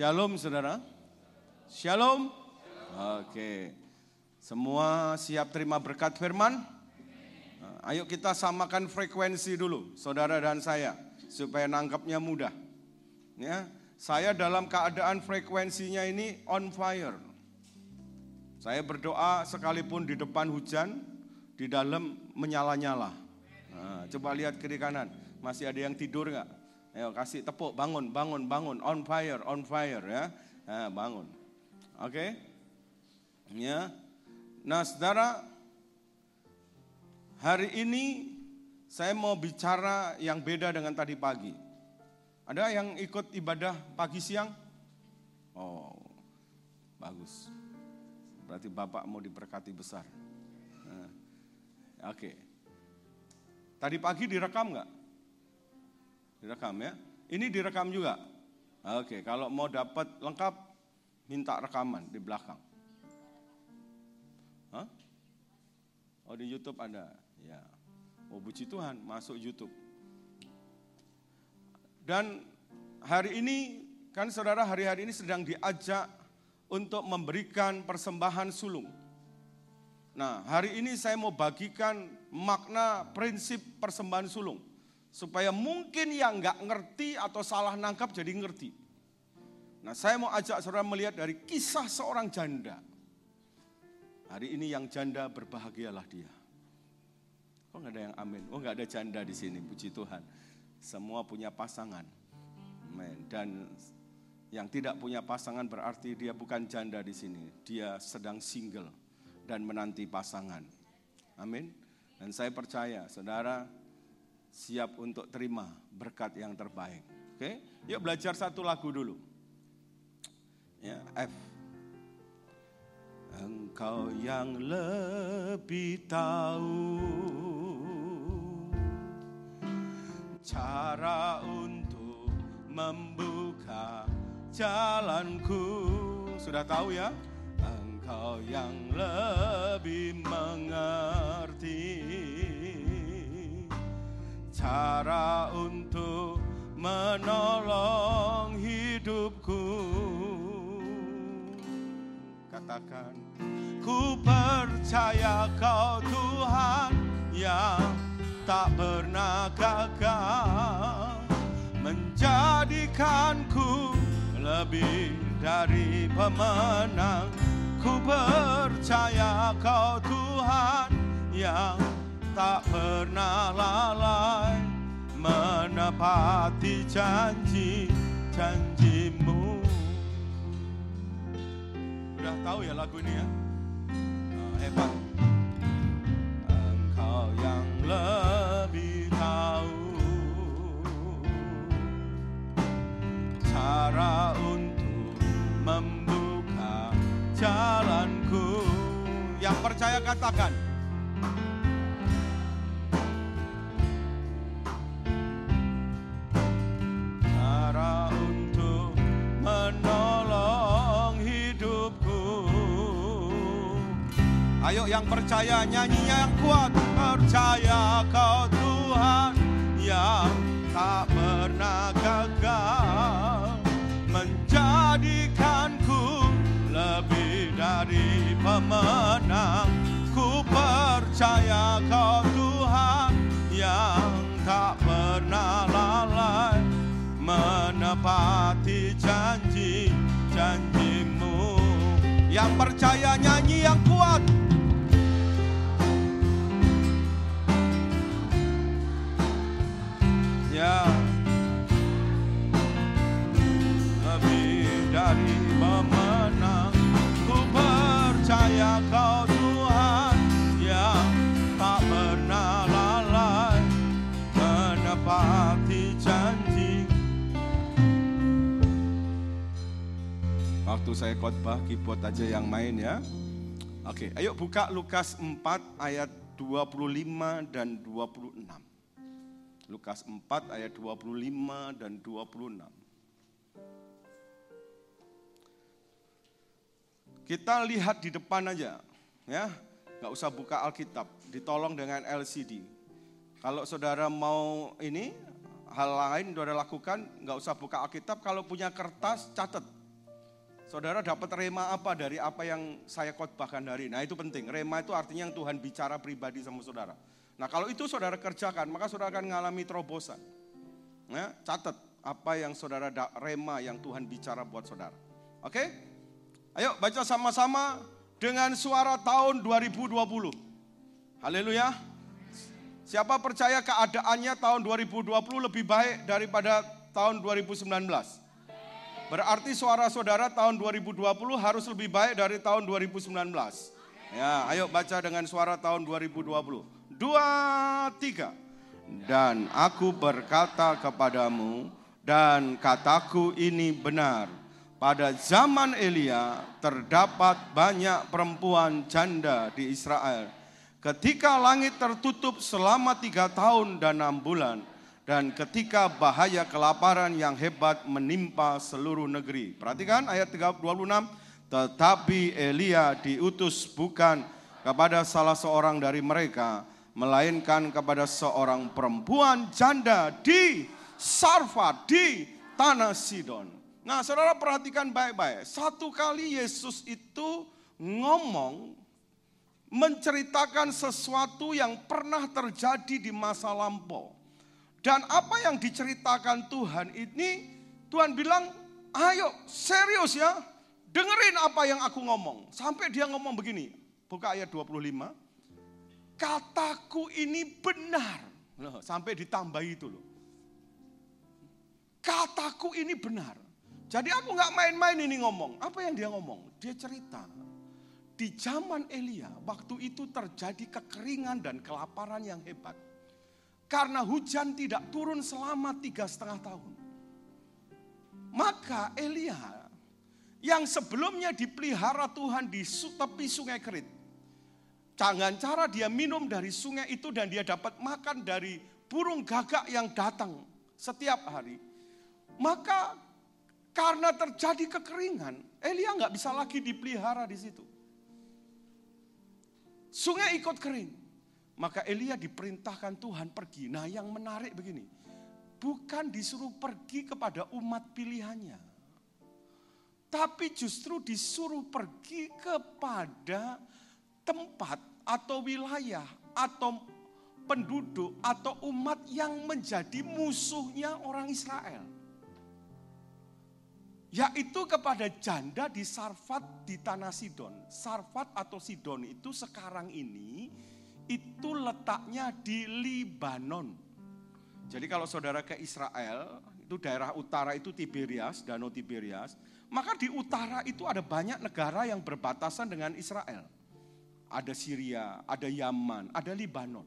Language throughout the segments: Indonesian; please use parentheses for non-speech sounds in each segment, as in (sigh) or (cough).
Shalom saudara. Shalom. Oke. Semua siap terima berkat firman? Ayo kita samakan frekuensi dulu, saudara dan saya, supaya nangkapnya mudah. Ya, saya dalam keadaan frekuensinya ini on fire. Saya berdoa sekalipun di depan hujan, di dalam menyala-nyala. Nah, coba lihat kiri kanan, masih ada yang tidur nggak? Ayo kasih tepuk, bangun, bangun, bangun, on fire, on fire ya, nah, bangun. Oke, okay? ya. Nah, saudara, hari ini saya mau bicara yang beda dengan tadi pagi. Ada yang ikut ibadah pagi siang? Oh, bagus. Berarti Bapak mau diberkati besar. Nah, Oke. Tadi pagi direkam nggak? Direkam ya. Ini direkam juga. Oke, kalau mau dapat lengkap, minta rekaman di belakang. Hah? Oh di YouTube ada. Ya. Oh puji Tuhan, masuk YouTube. Dan hari ini, kan saudara hari-hari ini sedang diajak untuk memberikan persembahan sulung. Nah, hari ini saya mau bagikan makna prinsip persembahan sulung. Supaya mungkin yang nggak ngerti atau salah nangkap jadi ngerti. Nah, saya mau ajak saudara melihat dari kisah seorang janda. Hari ini yang janda berbahagialah dia. Kok nggak ada yang amin? Oh nggak ada janda di sini, puji Tuhan. Semua punya pasangan. Amen. Dan yang tidak punya pasangan berarti dia bukan janda di sini. Dia sedang single dan menanti pasangan. Amin. Dan saya percaya saudara siap untuk terima berkat yang terbaik. Oke, yuk belajar satu lagu dulu. Ya, F. Engkau yang lebih tahu cara untuk membuka jalanku. Sudah tahu ya? Engkau yang lebih mengerti cara untuk menolong hidupku. Katakan, ku percaya kau Tuhan yang tak pernah gagal menjadikanku lebih dari pemenang Ku percaya kau Tuhan yang tak pernah lalai menepati janji-janjimu. Udah tahu ya lagu ini ya? Nah, hebat. Engkau yang lebih tahu cara untuk membuka jalanku. Yang percaya katakan. Cara untuk menolong hidupku. Ayo yang percaya nyanyinya yang kuat. Percaya kau Tuhan yang tak Yang percaya nyanyi yang Waktu saya khotbah, keyboard aja yang main ya. Oke, ayo buka Lukas 4 ayat 25 dan 26. Lukas 4 ayat 25 dan 26. Kita lihat di depan aja, ya, nggak usah buka Alkitab, ditolong dengan LCD. Kalau saudara mau ini hal lain saudara lakukan, nggak usah buka Alkitab. Kalau punya kertas, catat Saudara dapat rema apa dari apa yang saya khotbahkan hari? Nah itu penting. Rema itu artinya yang Tuhan bicara pribadi sama saudara. Nah kalau itu saudara kerjakan, maka saudara akan mengalami terobosan. Nah, catat apa yang saudara rema yang Tuhan bicara buat saudara. Oke? Ayo baca sama-sama dengan suara tahun 2020. Haleluya. Siapa percaya keadaannya tahun 2020 lebih baik daripada tahun 2019? Berarti suara saudara tahun 2020 harus lebih baik dari tahun 2019. Ya, ayo baca dengan suara tahun 2020. Dua, tiga. Dan aku berkata kepadamu, dan kataku ini benar. Pada zaman Elia terdapat banyak perempuan janda di Israel. Ketika langit tertutup selama tiga tahun dan enam bulan, dan ketika bahaya kelaparan yang hebat menimpa seluruh negeri. Perhatikan ayat 26, tetapi Elia diutus bukan kepada salah seorang dari mereka, melainkan kepada seorang perempuan janda di Sarfat, di tanah Sidon. Nah saudara perhatikan baik-baik, satu kali Yesus itu ngomong menceritakan sesuatu yang pernah terjadi di masa lampau. Dan apa yang diceritakan Tuhan ini, Tuhan bilang, ayo serius ya, dengerin apa yang aku ngomong. Sampai dia ngomong begini, buka ayat 25. Kataku ini benar. Loh, sampai ditambah itu loh. Kataku ini benar. Jadi aku nggak main-main ini ngomong. Apa yang dia ngomong? Dia cerita. Di zaman Elia, waktu itu terjadi kekeringan dan kelaparan yang hebat karena hujan tidak turun selama tiga setengah tahun. Maka Elia yang sebelumnya dipelihara Tuhan di tepi sungai Kerit. Jangan cara dia minum dari sungai itu dan dia dapat makan dari burung gagak yang datang setiap hari. Maka karena terjadi kekeringan, Elia nggak bisa lagi dipelihara di situ. Sungai ikut kering. Maka Elia diperintahkan Tuhan pergi. Nah yang menarik begini. Bukan disuruh pergi kepada umat pilihannya. Tapi justru disuruh pergi kepada tempat atau wilayah atau penduduk atau umat yang menjadi musuhnya orang Israel. Yaitu kepada janda di Sarfat di tanah Sidon. Sarfat atau Sidon itu sekarang ini itu letaknya di Libanon. Jadi kalau saudara ke Israel, itu daerah utara itu Tiberias, Danau Tiberias, maka di utara itu ada banyak negara yang berbatasan dengan Israel. Ada Syria, ada Yaman, ada Libanon.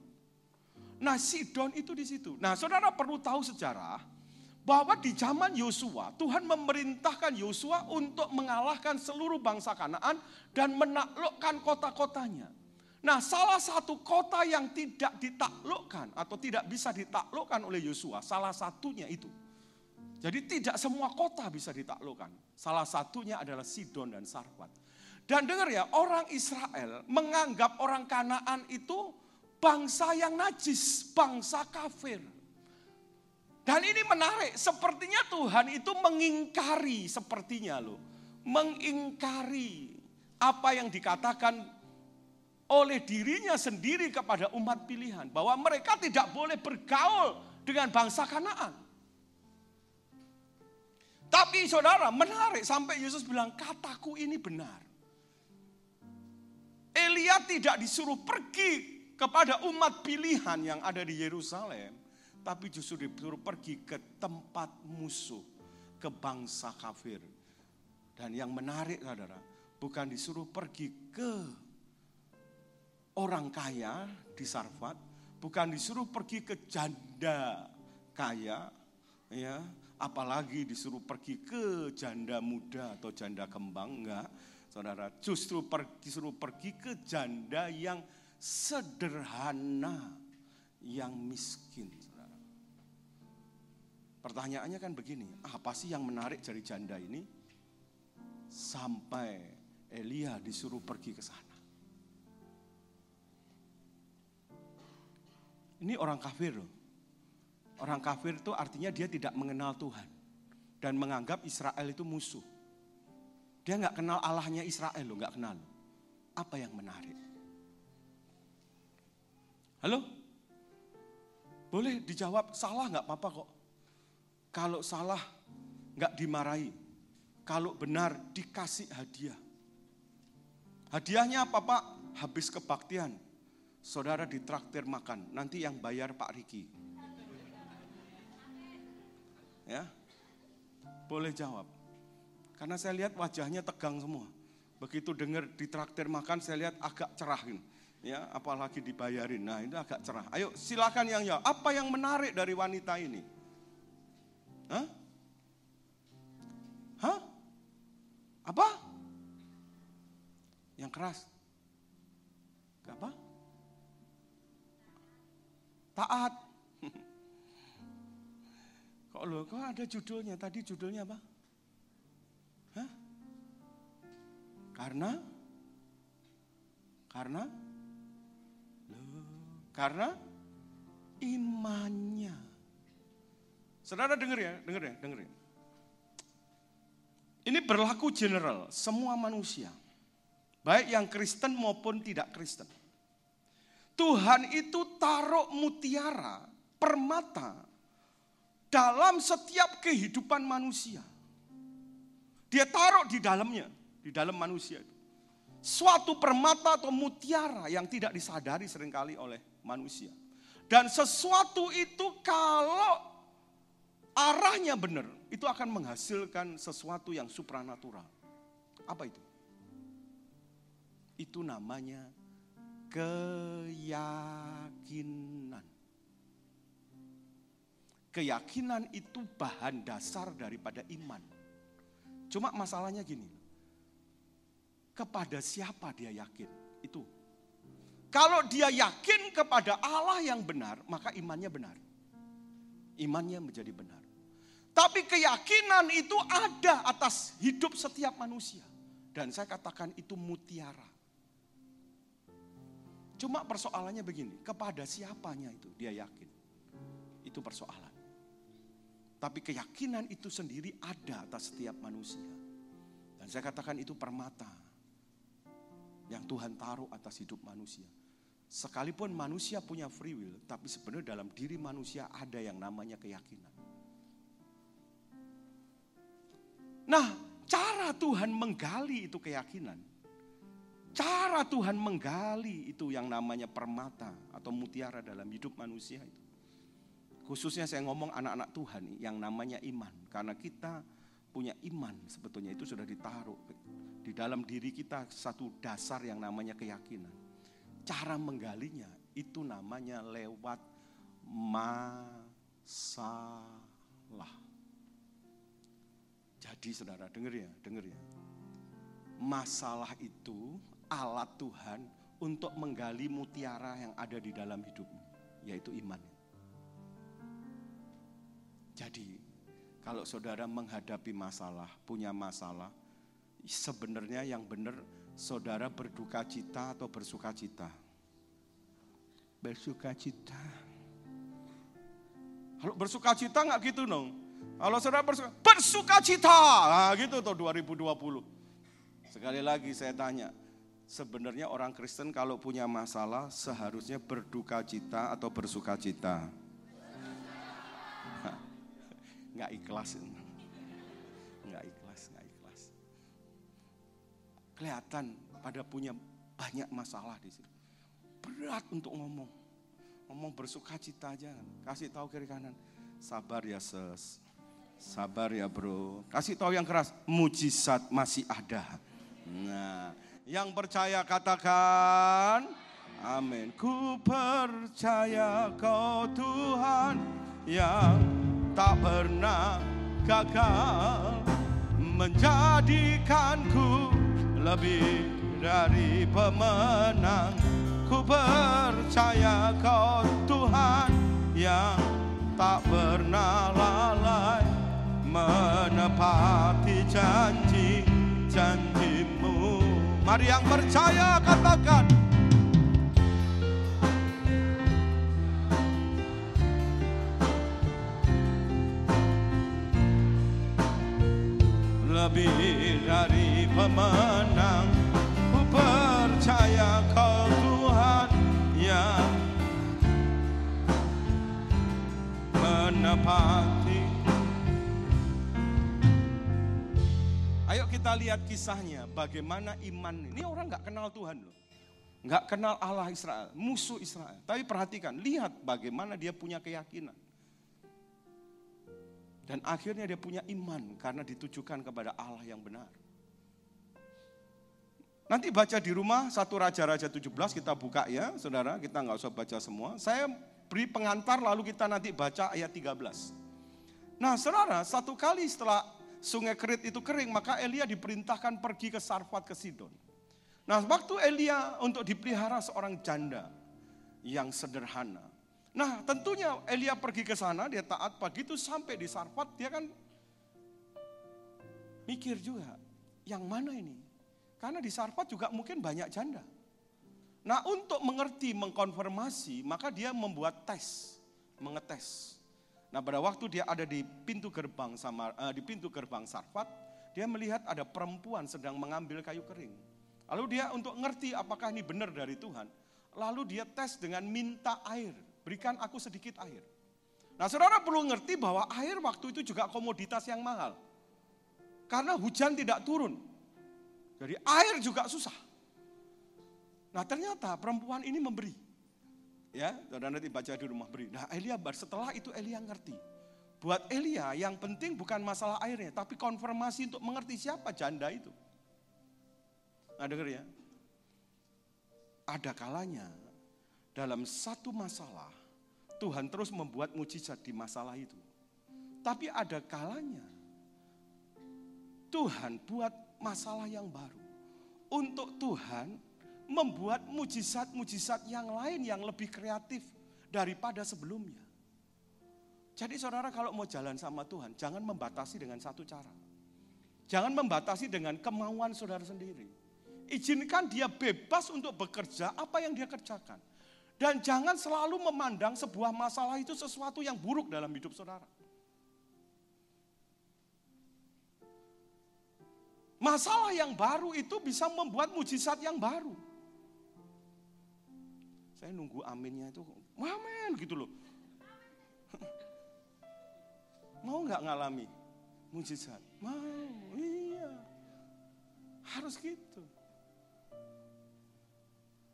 Nah Sidon itu di situ. Nah saudara perlu tahu sejarah bahwa di zaman Yosua Tuhan memerintahkan Yosua untuk mengalahkan seluruh bangsa Kanaan dan menaklukkan kota-kotanya. Nah, salah satu kota yang tidak ditaklukkan atau tidak bisa ditaklukkan oleh Yosua, salah satunya itu. Jadi tidak semua kota bisa ditaklukkan. Salah satunya adalah Sidon dan Sarfat. Dan dengar ya, orang Israel menganggap orang Kanaan itu bangsa yang najis, bangsa kafir. Dan ini menarik, sepertinya Tuhan itu mengingkari sepertinya loh. Mengingkari apa yang dikatakan oleh dirinya sendiri kepada umat pilihan bahwa mereka tidak boleh bergaul dengan bangsa Kanaan. Tapi saudara menarik sampai Yesus bilang kataku ini benar. Elia tidak disuruh pergi kepada umat pilihan yang ada di Yerusalem, tapi justru disuruh pergi ke tempat musuh, ke bangsa kafir. Dan yang menarik saudara, bukan disuruh pergi ke orang kaya di Sarfat bukan disuruh pergi ke janda kaya ya apalagi disuruh pergi ke janda muda atau janda kembang enggak saudara. Justru pergi, disuruh pergi ke janda yang sederhana yang miskin saudara. Pertanyaannya kan begini apa sih yang menarik dari janda ini? Sampai Elia disuruh pergi ke sana Ini orang kafir loh. Orang kafir itu artinya dia tidak mengenal Tuhan. Dan menganggap Israel itu musuh. Dia nggak kenal Allahnya Israel loh, nggak kenal. Apa yang menarik? Halo? Boleh dijawab salah nggak apa-apa kok. Kalau salah nggak dimarahi. Kalau benar dikasih hadiah. Hadiahnya apa Pak? Habis kebaktian. Saudara ditraktir makan. Nanti yang bayar Pak Riki. Ya, boleh jawab. Karena saya lihat wajahnya tegang semua. Begitu dengar ditraktir makan, saya lihat agak cerah. Ya, apalagi dibayarin. Nah, ini agak cerah. Ayo, silakan yang ya. Apa yang menarik dari wanita ini? Hah? Hah? Apa? Yang keras. Taat. (laughs) Kok lo, kok ada judulnya? Tadi judulnya apa? Hah? Karena? Karena? Karena imannya. Saudara dengar ya, dengar ya, dengar ya. Ini berlaku general, semua manusia. Baik yang Kristen maupun tidak Kristen. Tuhan itu taruh mutiara, permata dalam setiap kehidupan manusia. Dia taruh di dalamnya, di dalam manusia itu. Suatu permata atau mutiara yang tidak disadari sering kali oleh manusia. Dan sesuatu itu kalau arahnya benar, itu akan menghasilkan sesuatu yang supranatural. Apa itu? Itu namanya keyakinan. Keyakinan itu bahan dasar daripada iman. Cuma masalahnya gini. Kepada siapa dia yakin? Itu. Kalau dia yakin kepada Allah yang benar, maka imannya benar. Imannya menjadi benar. Tapi keyakinan itu ada atas hidup setiap manusia. Dan saya katakan itu mutiara. Cuma persoalannya begini, kepada siapanya itu dia yakin. Itu persoalan. Tapi keyakinan itu sendiri ada atas setiap manusia. Dan saya katakan itu permata yang Tuhan taruh atas hidup manusia. Sekalipun manusia punya free will, tapi sebenarnya dalam diri manusia ada yang namanya keyakinan. Nah, cara Tuhan menggali itu keyakinan. Cara Tuhan menggali itu yang namanya permata atau mutiara dalam hidup manusia itu. Khususnya saya ngomong anak-anak Tuhan yang namanya iman. Karena kita punya iman sebetulnya itu sudah ditaruh di dalam diri kita satu dasar yang namanya keyakinan. Cara menggalinya itu namanya lewat masalah. Jadi saudara, dengar ya, dengar ya. Masalah itu alat Tuhan untuk menggali mutiara yang ada di dalam hidupmu, yaitu iman. Jadi, kalau saudara menghadapi masalah, punya masalah, sebenarnya yang benar saudara berduka cita atau bersuka cita. Bersuka cita. Kalau bersuka cita nggak gitu dong. Kalau saudara bersuka, bersuka cita. Nah, gitu tuh 2020. Sekali lagi saya tanya, sebenarnya orang Kristen kalau punya masalah seharusnya berduka cita atau bersuka cita? (laughs) Nggak ikhlas. Nggak ikhlas, nggak ikhlas. Kelihatan pada punya banyak masalah di sini. Berat untuk ngomong. Ngomong bersuka cita aja. Kasih tahu kiri kanan. Sabar ya ses Sabar ya bro. Kasih tahu yang keras, mujizat masih ada. Nah, yang percaya katakan, amin. Ku percaya kau Tuhan yang tak pernah gagal menjadikanku lebih dari pemenang. Ku percaya kau Tuhan yang tak pernah lalai menepati janji-janjimu. Mari yang percaya katakan. Lebih dari pemenang Ku percaya kau Tuhan yang menepati lihat kisahnya bagaimana iman ini orang nggak kenal Tuhan loh nggak kenal Allah Israel, musuh Israel. Tapi perhatikan, lihat bagaimana dia punya keyakinan. Dan akhirnya dia punya iman karena ditujukan kepada Allah yang benar. Nanti baca di rumah satu Raja-Raja 17 kita buka ya saudara, kita nggak usah baca semua. Saya beri pengantar lalu kita nanti baca ayat 13. Nah saudara, satu kali setelah sungai Kerit itu kering maka Elia diperintahkan pergi ke Sarfat ke Sidon. Nah waktu Elia untuk dipelihara seorang janda yang sederhana. Nah tentunya Elia pergi ke sana, dia taat pagi itu sampai di Sarfat, dia kan mikir juga, yang mana ini? Karena di Sarfat juga mungkin banyak janda. Nah untuk mengerti, mengkonfirmasi, maka dia membuat tes, mengetes. Nah pada waktu dia ada di pintu gerbang sama uh, di pintu gerbang Sarfat, dia melihat ada perempuan sedang mengambil kayu kering. Lalu dia untuk ngerti apakah ini benar dari Tuhan, lalu dia tes dengan minta air, berikan aku sedikit air. Nah saudara perlu ngerti bahwa air waktu itu juga komoditas yang mahal. Karena hujan tidak turun. Jadi air juga susah. Nah ternyata perempuan ini memberi. Ya, saudara nanti baca di rumah beri. Nah Elia setelah itu Elia ngerti. Buat Elia yang penting bukan masalah airnya, tapi konfirmasi untuk mengerti siapa janda itu. Nah dengar ya. Ada kalanya dalam satu masalah Tuhan terus membuat mujizat di masalah itu. Tapi ada kalanya Tuhan buat masalah yang baru. Untuk Tuhan membuat mujizat-mujizat yang lain yang lebih kreatif daripada sebelumnya. Jadi saudara kalau mau jalan sama Tuhan, jangan membatasi dengan satu cara. Jangan membatasi dengan kemauan saudara sendiri. Izinkan dia bebas untuk bekerja apa yang dia kerjakan. Dan jangan selalu memandang sebuah masalah itu sesuatu yang buruk dalam hidup saudara. Masalah yang baru itu bisa membuat mujizat yang baru. Saya nunggu aminnya itu, amin gitu loh. (laughs) Mau nggak ngalami mujizat? Mau, iya. Harus gitu.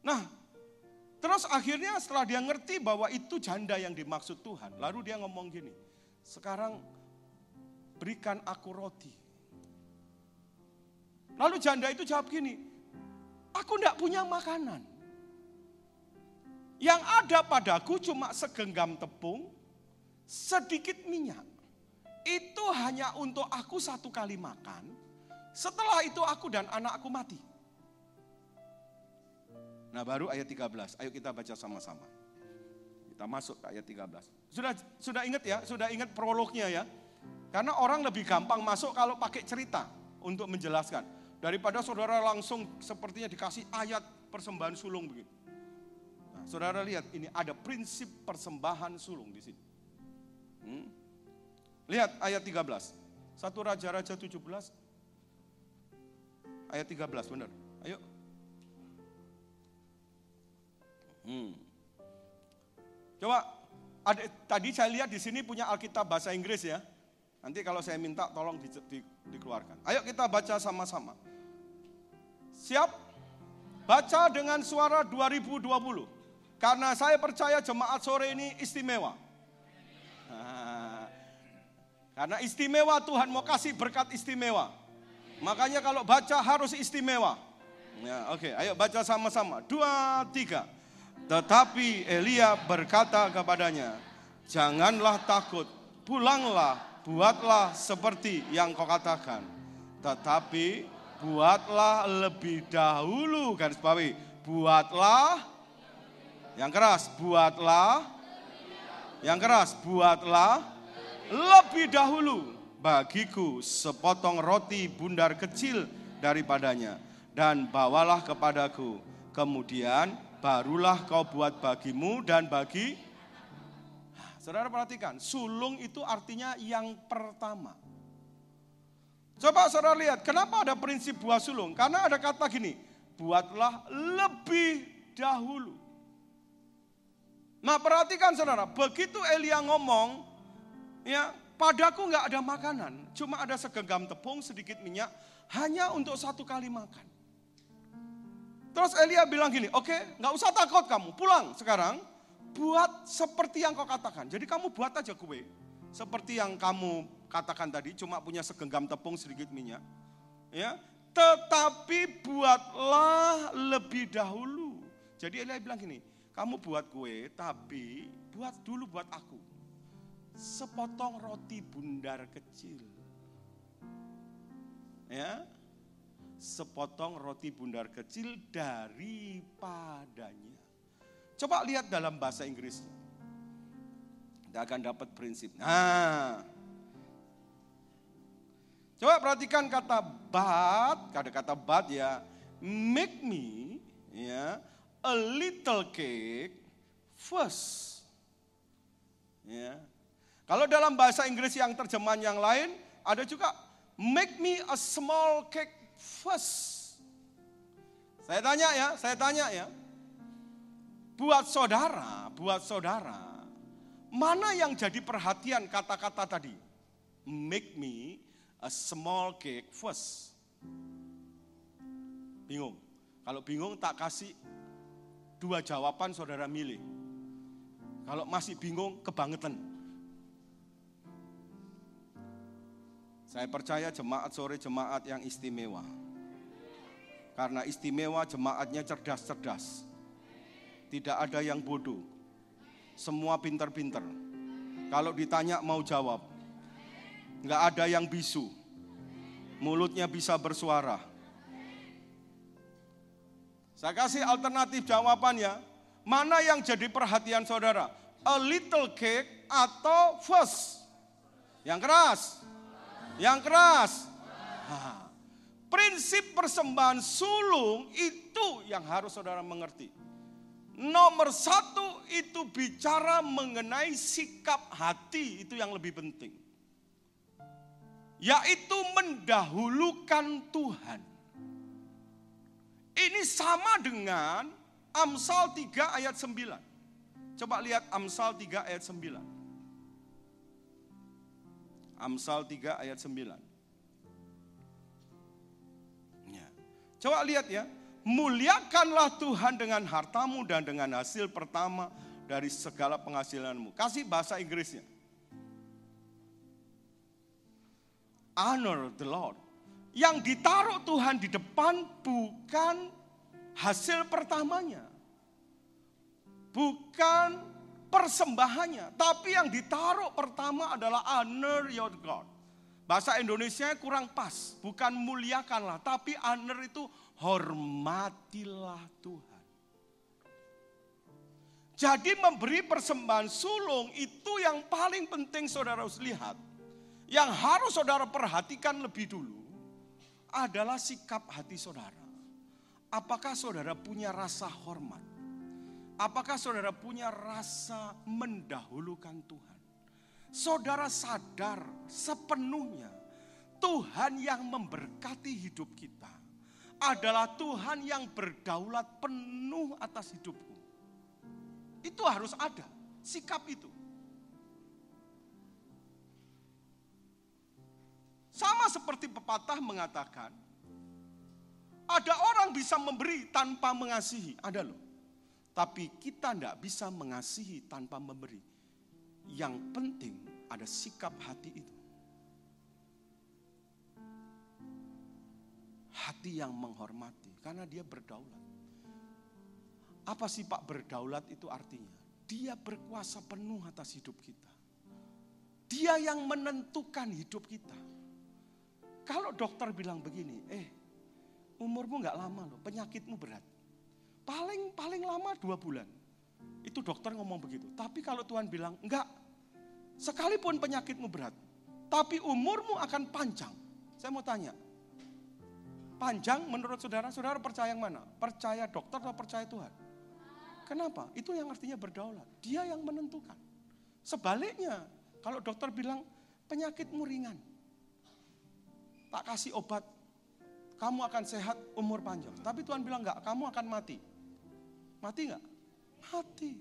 Nah, terus akhirnya setelah dia ngerti bahwa itu janda yang dimaksud Tuhan, lalu dia ngomong gini, sekarang berikan aku roti. Lalu janda itu jawab gini, aku tidak punya makanan. Yang ada padaku cuma segenggam tepung, sedikit minyak. Itu hanya untuk aku satu kali makan, setelah itu aku dan anakku mati. Nah baru ayat 13, ayo kita baca sama-sama. Kita masuk ke ayat 13. Sudah sudah ingat ya, sudah ingat prolognya ya. Karena orang lebih gampang masuk kalau pakai cerita untuk menjelaskan. Daripada saudara langsung sepertinya dikasih ayat persembahan sulung begitu. Saudara lihat ini ada prinsip persembahan sulung di sini. Hmm? Lihat ayat 13. Satu Raja-Raja 17 ayat 13 benar. Ayo Hmm. Coba, ada, tadi saya lihat di sini punya Alkitab bahasa Inggris ya. Nanti kalau saya minta tolong di, di, dikeluarkan. Ayo kita baca sama-sama. Siap? Baca dengan suara 2020. Karena saya percaya jemaat sore ini istimewa. (laughs) Karena istimewa Tuhan mau kasih berkat istimewa. Makanya kalau baca harus istimewa. Ya, Oke, okay. ayo baca sama-sama. Dua, tiga. Tetapi Elia berkata kepadanya, "Janganlah takut, pulanglah, buatlah seperti yang kau katakan. Tetapi buatlah lebih dahulu garis bawahi, buatlah yang keras, buatlah yang keras, buatlah lebih dahulu bagiku sepotong roti bundar kecil daripadanya dan bawalah kepadaku. Kemudian barulah kau buat bagimu dan bagi Saudara perhatikan, sulung itu artinya yang pertama. Coba saudara lihat, kenapa ada prinsip buah sulung? Karena ada kata gini, buatlah lebih dahulu. Nah perhatikan saudara, begitu Elia ngomong, ya padaku nggak ada makanan, cuma ada segenggam tepung, sedikit minyak, hanya untuk satu kali makan. Terus Elia bilang gini, oke okay, nggak usah takut kamu, pulang sekarang, buat seperti yang kau katakan. Jadi kamu buat aja kue, seperti yang kamu katakan tadi, cuma punya segenggam tepung, sedikit minyak. Ya, tetapi buatlah lebih dahulu. Jadi Elia bilang gini, kamu buat kue, tapi buat dulu buat aku. Sepotong roti bundar kecil. Ya, sepotong roti bundar kecil daripadanya. Coba lihat dalam bahasa Inggris. Kita akan dapat prinsip. Nah, coba perhatikan kata but, kata-kata but ya, make me, ya, a little cake first. Ya. Kalau dalam bahasa Inggris yang terjemahan yang lain, ada juga make me a small cake first. Saya tanya ya, saya tanya ya. Buat saudara, buat saudara, mana yang jadi perhatian kata-kata tadi? Make me a small cake first. Bingung. Kalau bingung tak kasih Dua jawaban saudara milih. Kalau masih bingung, kebangetan. Saya percaya jemaat sore jemaat yang istimewa. Karena istimewa jemaatnya cerdas-cerdas. Tidak ada yang bodoh. Semua pinter-pinter. Kalau ditanya mau jawab. Nggak ada yang bisu. Mulutnya bisa bersuara saya kasih alternatif jawabannya. Mana yang jadi perhatian saudara? A little cake atau first? Yang keras. Yang keras. Ha. Prinsip persembahan sulung itu yang harus saudara mengerti. Nomor satu itu bicara mengenai sikap hati, itu yang lebih penting. Yaitu mendahulukan Tuhan. Ini sama dengan Amsal 3 ayat 9. Coba lihat Amsal 3 ayat 9. Amsal 3 ayat 9. Ya. Coba lihat ya. Muliakanlah Tuhan dengan hartamu dan dengan hasil pertama dari segala penghasilanmu. Kasih bahasa Inggrisnya. Honor the Lord yang ditaruh Tuhan di depan bukan hasil pertamanya. Bukan persembahannya. Tapi yang ditaruh pertama adalah honor your God. Bahasa Indonesia kurang pas. Bukan muliakanlah. Tapi honor itu hormatilah Tuhan. Jadi memberi persembahan sulung itu yang paling penting saudara harus lihat. Yang harus saudara perhatikan lebih dulu adalah sikap hati saudara. Apakah saudara punya rasa hormat? Apakah saudara punya rasa mendahulukan Tuhan? Saudara sadar sepenuhnya Tuhan yang memberkati hidup kita adalah Tuhan yang berdaulat penuh atas hidupku. Itu harus ada sikap itu. Sama seperti pepatah mengatakan, ada orang bisa memberi tanpa mengasihi. Ada loh. Tapi kita tidak bisa mengasihi tanpa memberi. Yang penting ada sikap hati itu. Hati yang menghormati karena dia berdaulat. Apa sih Pak berdaulat itu artinya? Dia berkuasa penuh atas hidup kita. Dia yang menentukan hidup kita. Kalau dokter bilang begini, eh umurmu nggak lama loh, penyakitmu berat. Paling paling lama dua bulan. Itu dokter ngomong begitu. Tapi kalau Tuhan bilang, enggak, sekalipun penyakitmu berat, tapi umurmu akan panjang. Saya mau tanya, panjang menurut saudara, saudara percaya yang mana? Percaya dokter atau percaya Tuhan? Kenapa? Itu yang artinya berdaulat. Dia yang menentukan. Sebaliknya, kalau dokter bilang penyakitmu ringan, tak kasih obat, kamu akan sehat umur panjang. Tapi Tuhan bilang enggak, kamu akan mati. Mati enggak? Mati.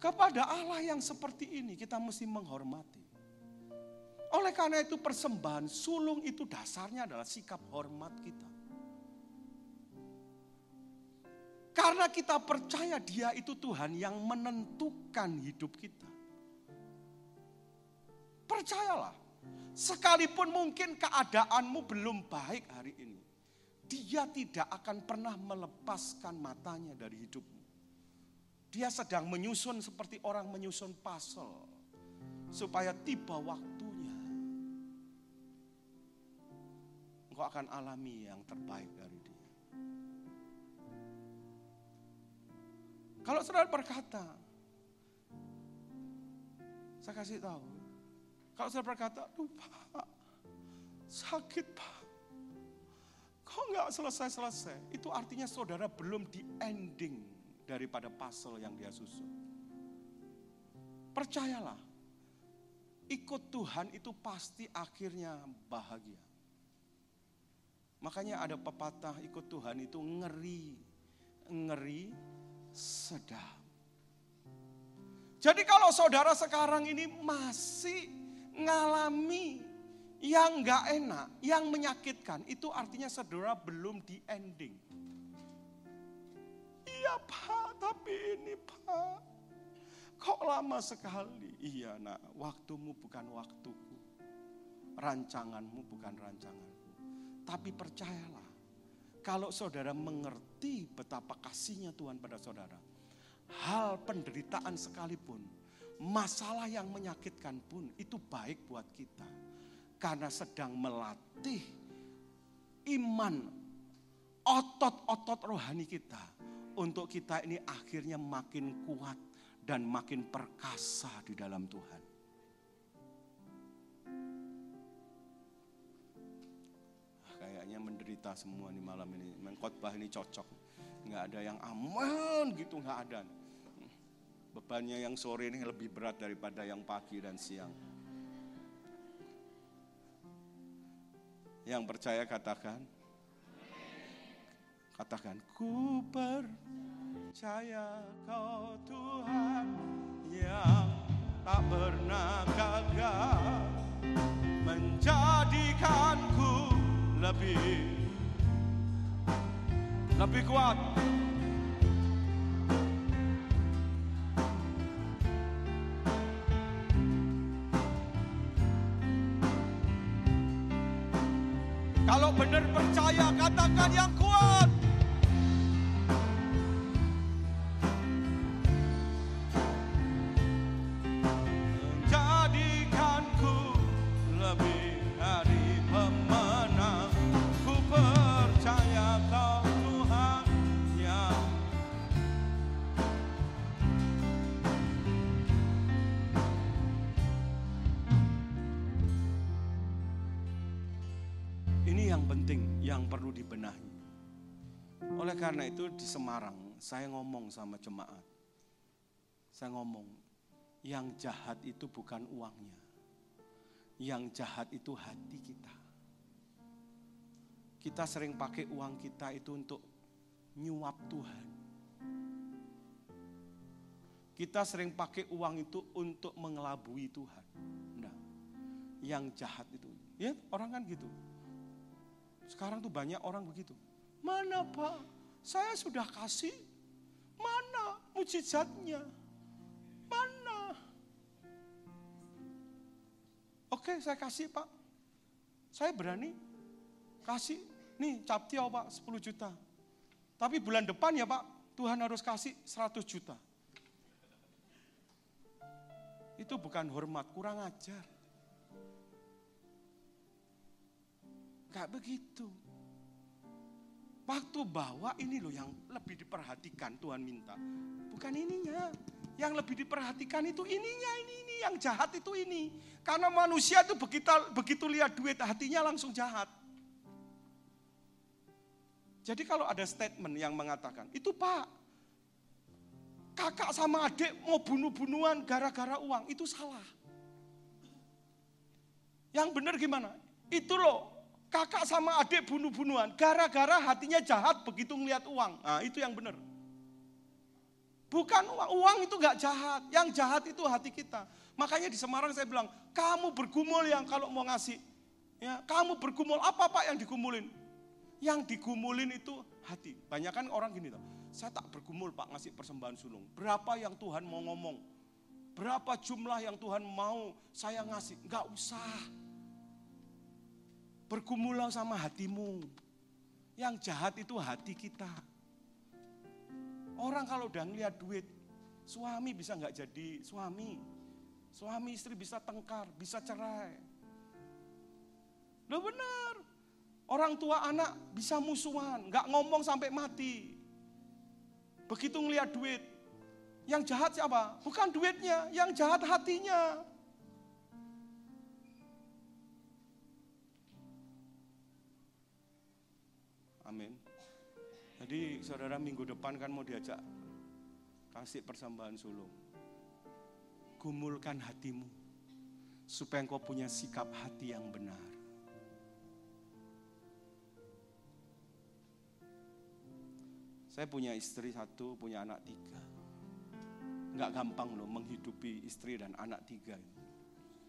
Kepada Allah yang seperti ini kita mesti menghormati. Oleh karena itu persembahan sulung itu dasarnya adalah sikap hormat kita. Karena kita percaya dia itu Tuhan yang menentukan hidup kita. Percayalah, sekalipun mungkin keadaanmu belum baik hari ini, dia tidak akan pernah melepaskan matanya dari hidupmu. Dia sedang menyusun seperti orang menyusun puzzle, supaya tiba waktunya. Engkau akan alami yang terbaik dari dia. Kalau saudara berkata, saya kasih tahu, kalau saya berkata, aduh pak, sakit pak. Kok nggak selesai-selesai? Itu artinya saudara belum di ending daripada puzzle yang dia susun. Percayalah, ikut Tuhan itu pasti akhirnya bahagia. Makanya ada pepatah ikut Tuhan itu ngeri, ngeri, sedap. Jadi kalau saudara sekarang ini masih ngalami yang nggak enak, yang menyakitkan, itu artinya saudara belum di ending. Iya pak, tapi ini pak, kok lama sekali? Iya nak, waktumu bukan waktuku, rancanganmu bukan rancanganku. Tapi percayalah, kalau saudara mengerti betapa kasihnya Tuhan pada saudara, hal penderitaan sekalipun masalah yang menyakitkan pun itu baik buat kita. Karena sedang melatih iman otot-otot rohani kita. Untuk kita ini akhirnya makin kuat dan makin perkasa di dalam Tuhan. Kayaknya menderita semua nih malam ini. Mengkotbah ini cocok. Nggak ada yang aman gitu, nggak ada. Bebannya yang sore ini lebih berat daripada yang pagi dan siang. Yang percaya katakan. Katakan, ku percaya kau Tuhan yang tak pernah gagal menjadikanku lebih lebih kuat benar percaya, katakan yang kuat. Oleh karena itu di Semarang, saya ngomong sama jemaat. Saya ngomong, yang jahat itu bukan uangnya. Yang jahat itu hati kita. Kita sering pakai uang kita itu untuk nyuap Tuhan. Kita sering pakai uang itu untuk mengelabui Tuhan. Nah, yang jahat itu, ya orang kan gitu sekarang tuh banyak orang begitu. Mana pak? Saya sudah kasih. Mana mujizatnya? Mana? Oke saya kasih pak. Saya berani kasih. Nih captiau pak 10 juta. Tapi bulan depan ya pak Tuhan harus kasih 100 juta. Itu bukan hormat, kurang ajar. Gak begitu. Waktu bawa ini loh yang lebih diperhatikan Tuhan minta. Bukan ininya. Yang lebih diperhatikan itu ininya, ini, ini. Yang jahat itu ini. Karena manusia itu begitu, begitu lihat duit hatinya langsung jahat. Jadi kalau ada statement yang mengatakan, itu pak, kakak sama adik mau bunuh-bunuhan gara-gara uang, itu salah. Yang benar gimana? Itu loh Kakak sama adik bunuh-bunuhan. Gara-gara hatinya jahat begitu ngeliat uang. Nah itu yang benar. Bukan uang, uang itu gak jahat. Yang jahat itu hati kita. Makanya di Semarang saya bilang, kamu bergumul yang kalau mau ngasih. Ya, kamu bergumul, apa pak yang digumulin? Yang digumulin itu hati. Banyak kan orang gini tuh, saya tak bergumul pak ngasih persembahan sulung. Berapa yang Tuhan mau ngomong? Berapa jumlah yang Tuhan mau saya ngasih? Enggak usah. Bergumul sama hatimu. Yang jahat itu hati kita. Orang kalau udah ngeliat duit, suami bisa nggak jadi suami. Suami istri bisa tengkar, bisa cerai. Loh benar. Orang tua anak bisa musuhan, nggak ngomong sampai mati. Begitu ngeliat duit, yang jahat siapa? Bukan duitnya, yang jahat hatinya. Amin. Jadi saudara minggu depan kan mau diajak kasih persembahan sulung. Gumulkan hatimu supaya engkau punya sikap hati yang benar. Saya punya istri satu, punya anak tiga. Enggak gampang loh menghidupi istri dan anak tiga.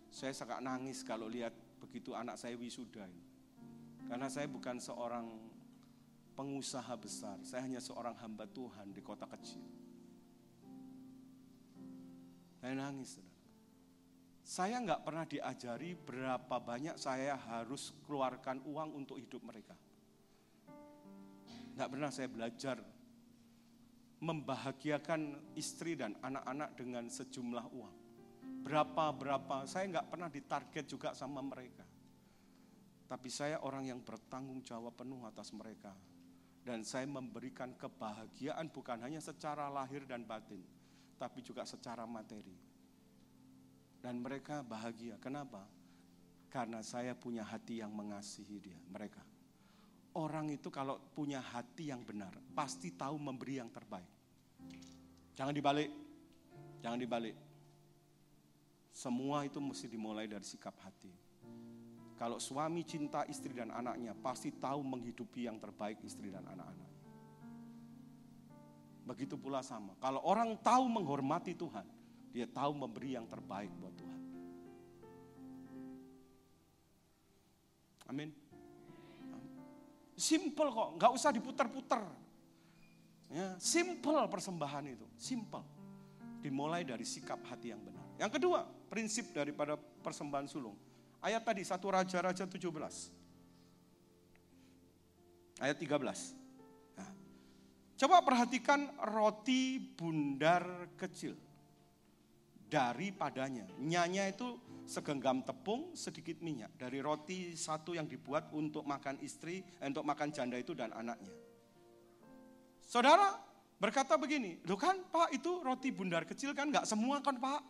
Saya sangat nangis kalau lihat begitu anak saya wisuda ini. Karena saya bukan seorang pengusaha besar. Saya hanya seorang hamba Tuhan di kota kecil. Saya nangis. Saya nggak pernah diajari berapa banyak saya harus keluarkan uang untuk hidup mereka. Nggak pernah saya belajar membahagiakan istri dan anak-anak dengan sejumlah uang. Berapa-berapa, saya nggak pernah ditarget juga sama mereka. Tapi saya orang yang bertanggung jawab penuh atas mereka. Dan saya memberikan kebahagiaan bukan hanya secara lahir dan batin, tapi juga secara materi. Dan mereka bahagia. Kenapa? Karena saya punya hati yang mengasihi dia, mereka. Orang itu kalau punya hati yang benar, pasti tahu memberi yang terbaik. Jangan dibalik. Jangan dibalik. Semua itu mesti dimulai dari sikap hati. Kalau suami cinta istri dan anaknya, pasti tahu menghidupi yang terbaik istri dan anak-anak. Begitu pula sama. Kalau orang tahu menghormati Tuhan, dia tahu memberi yang terbaik buat Tuhan. Amin. Simple kok, nggak usah diputar-putar. Ya, simple persembahan itu, simple. Dimulai dari sikap hati yang benar. Yang kedua, prinsip daripada persembahan sulung Ayat tadi, satu Raja-Raja 17. Ayat 13. Nah, coba perhatikan roti bundar kecil. Daripadanya. Nyanya itu segenggam tepung, sedikit minyak. Dari roti satu yang dibuat untuk makan istri, eh, untuk makan janda itu dan anaknya. Saudara berkata begini, lo kan pak itu roti bundar kecil kan, nggak semua kan pak?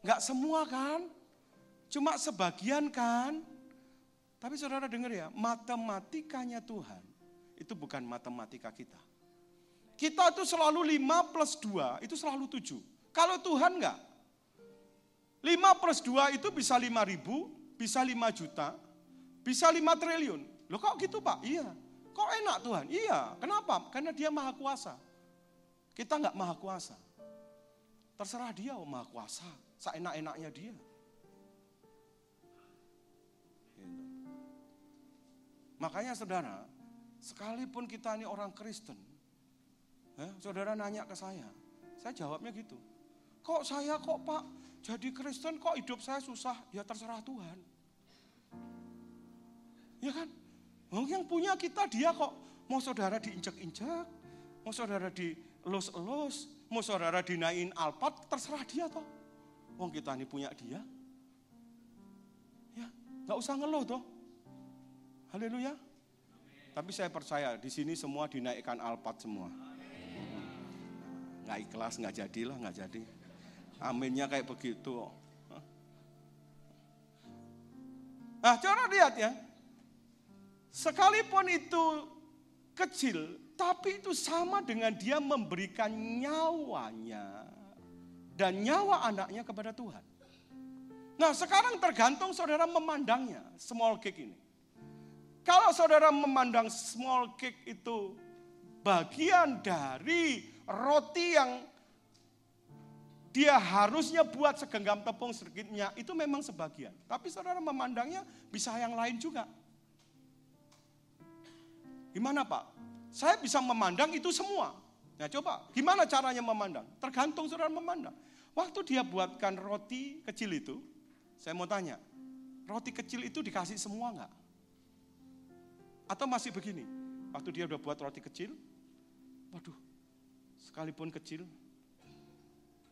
Nggak semua kan? Cuma sebagian kan. Tapi saudara dengar ya, matematikanya Tuhan itu bukan matematika kita. Kita itu selalu 5 plus 2, itu selalu 7. Kalau Tuhan enggak. 5 plus 2 itu bisa 5 ribu, bisa 5 juta, bisa 5 triliun. Loh kok gitu Pak? Iya. Kok enak Tuhan? Iya. Kenapa? Karena dia maha kuasa. Kita enggak maha kuasa. Terserah dia oh maha kuasa. Seenak-enaknya dia. Makanya saudara, sekalipun kita ini orang Kristen, ya, saudara nanya ke saya, saya jawabnya gitu. Kok saya kok pak jadi Kristen kok hidup saya susah? Ya terserah Tuhan. Ya kan? Yang punya kita dia kok. Mau saudara diinjak-injak, mau saudara dielus-elus, mau saudara dinain alpat, terserah dia toh. Wong kita ini punya dia. Ya, nggak usah ngeluh toh. Haleluya. Tapi saya percaya di sini semua dinaikkan alpat semua. Nggak ikhlas, nggak jadilah, nggak jadi. Aminnya kayak begitu. Nah, coba lihat ya. Sekalipun itu kecil, tapi itu sama dengan dia memberikan nyawanya dan nyawa anaknya kepada Tuhan. Nah, sekarang tergantung saudara memandangnya, small cake ini. Kalau saudara memandang small cake itu bagian dari roti yang dia harusnya buat segenggam tepung sedikitnya, itu memang sebagian. Tapi saudara memandangnya bisa yang lain juga. Gimana Pak? Saya bisa memandang itu semua. Nah coba, gimana caranya memandang? Tergantung saudara memandang. Waktu dia buatkan roti kecil itu, saya mau tanya, roti kecil itu dikasih semua enggak? Atau masih begini, waktu dia udah buat roti kecil, waduh, sekalipun kecil,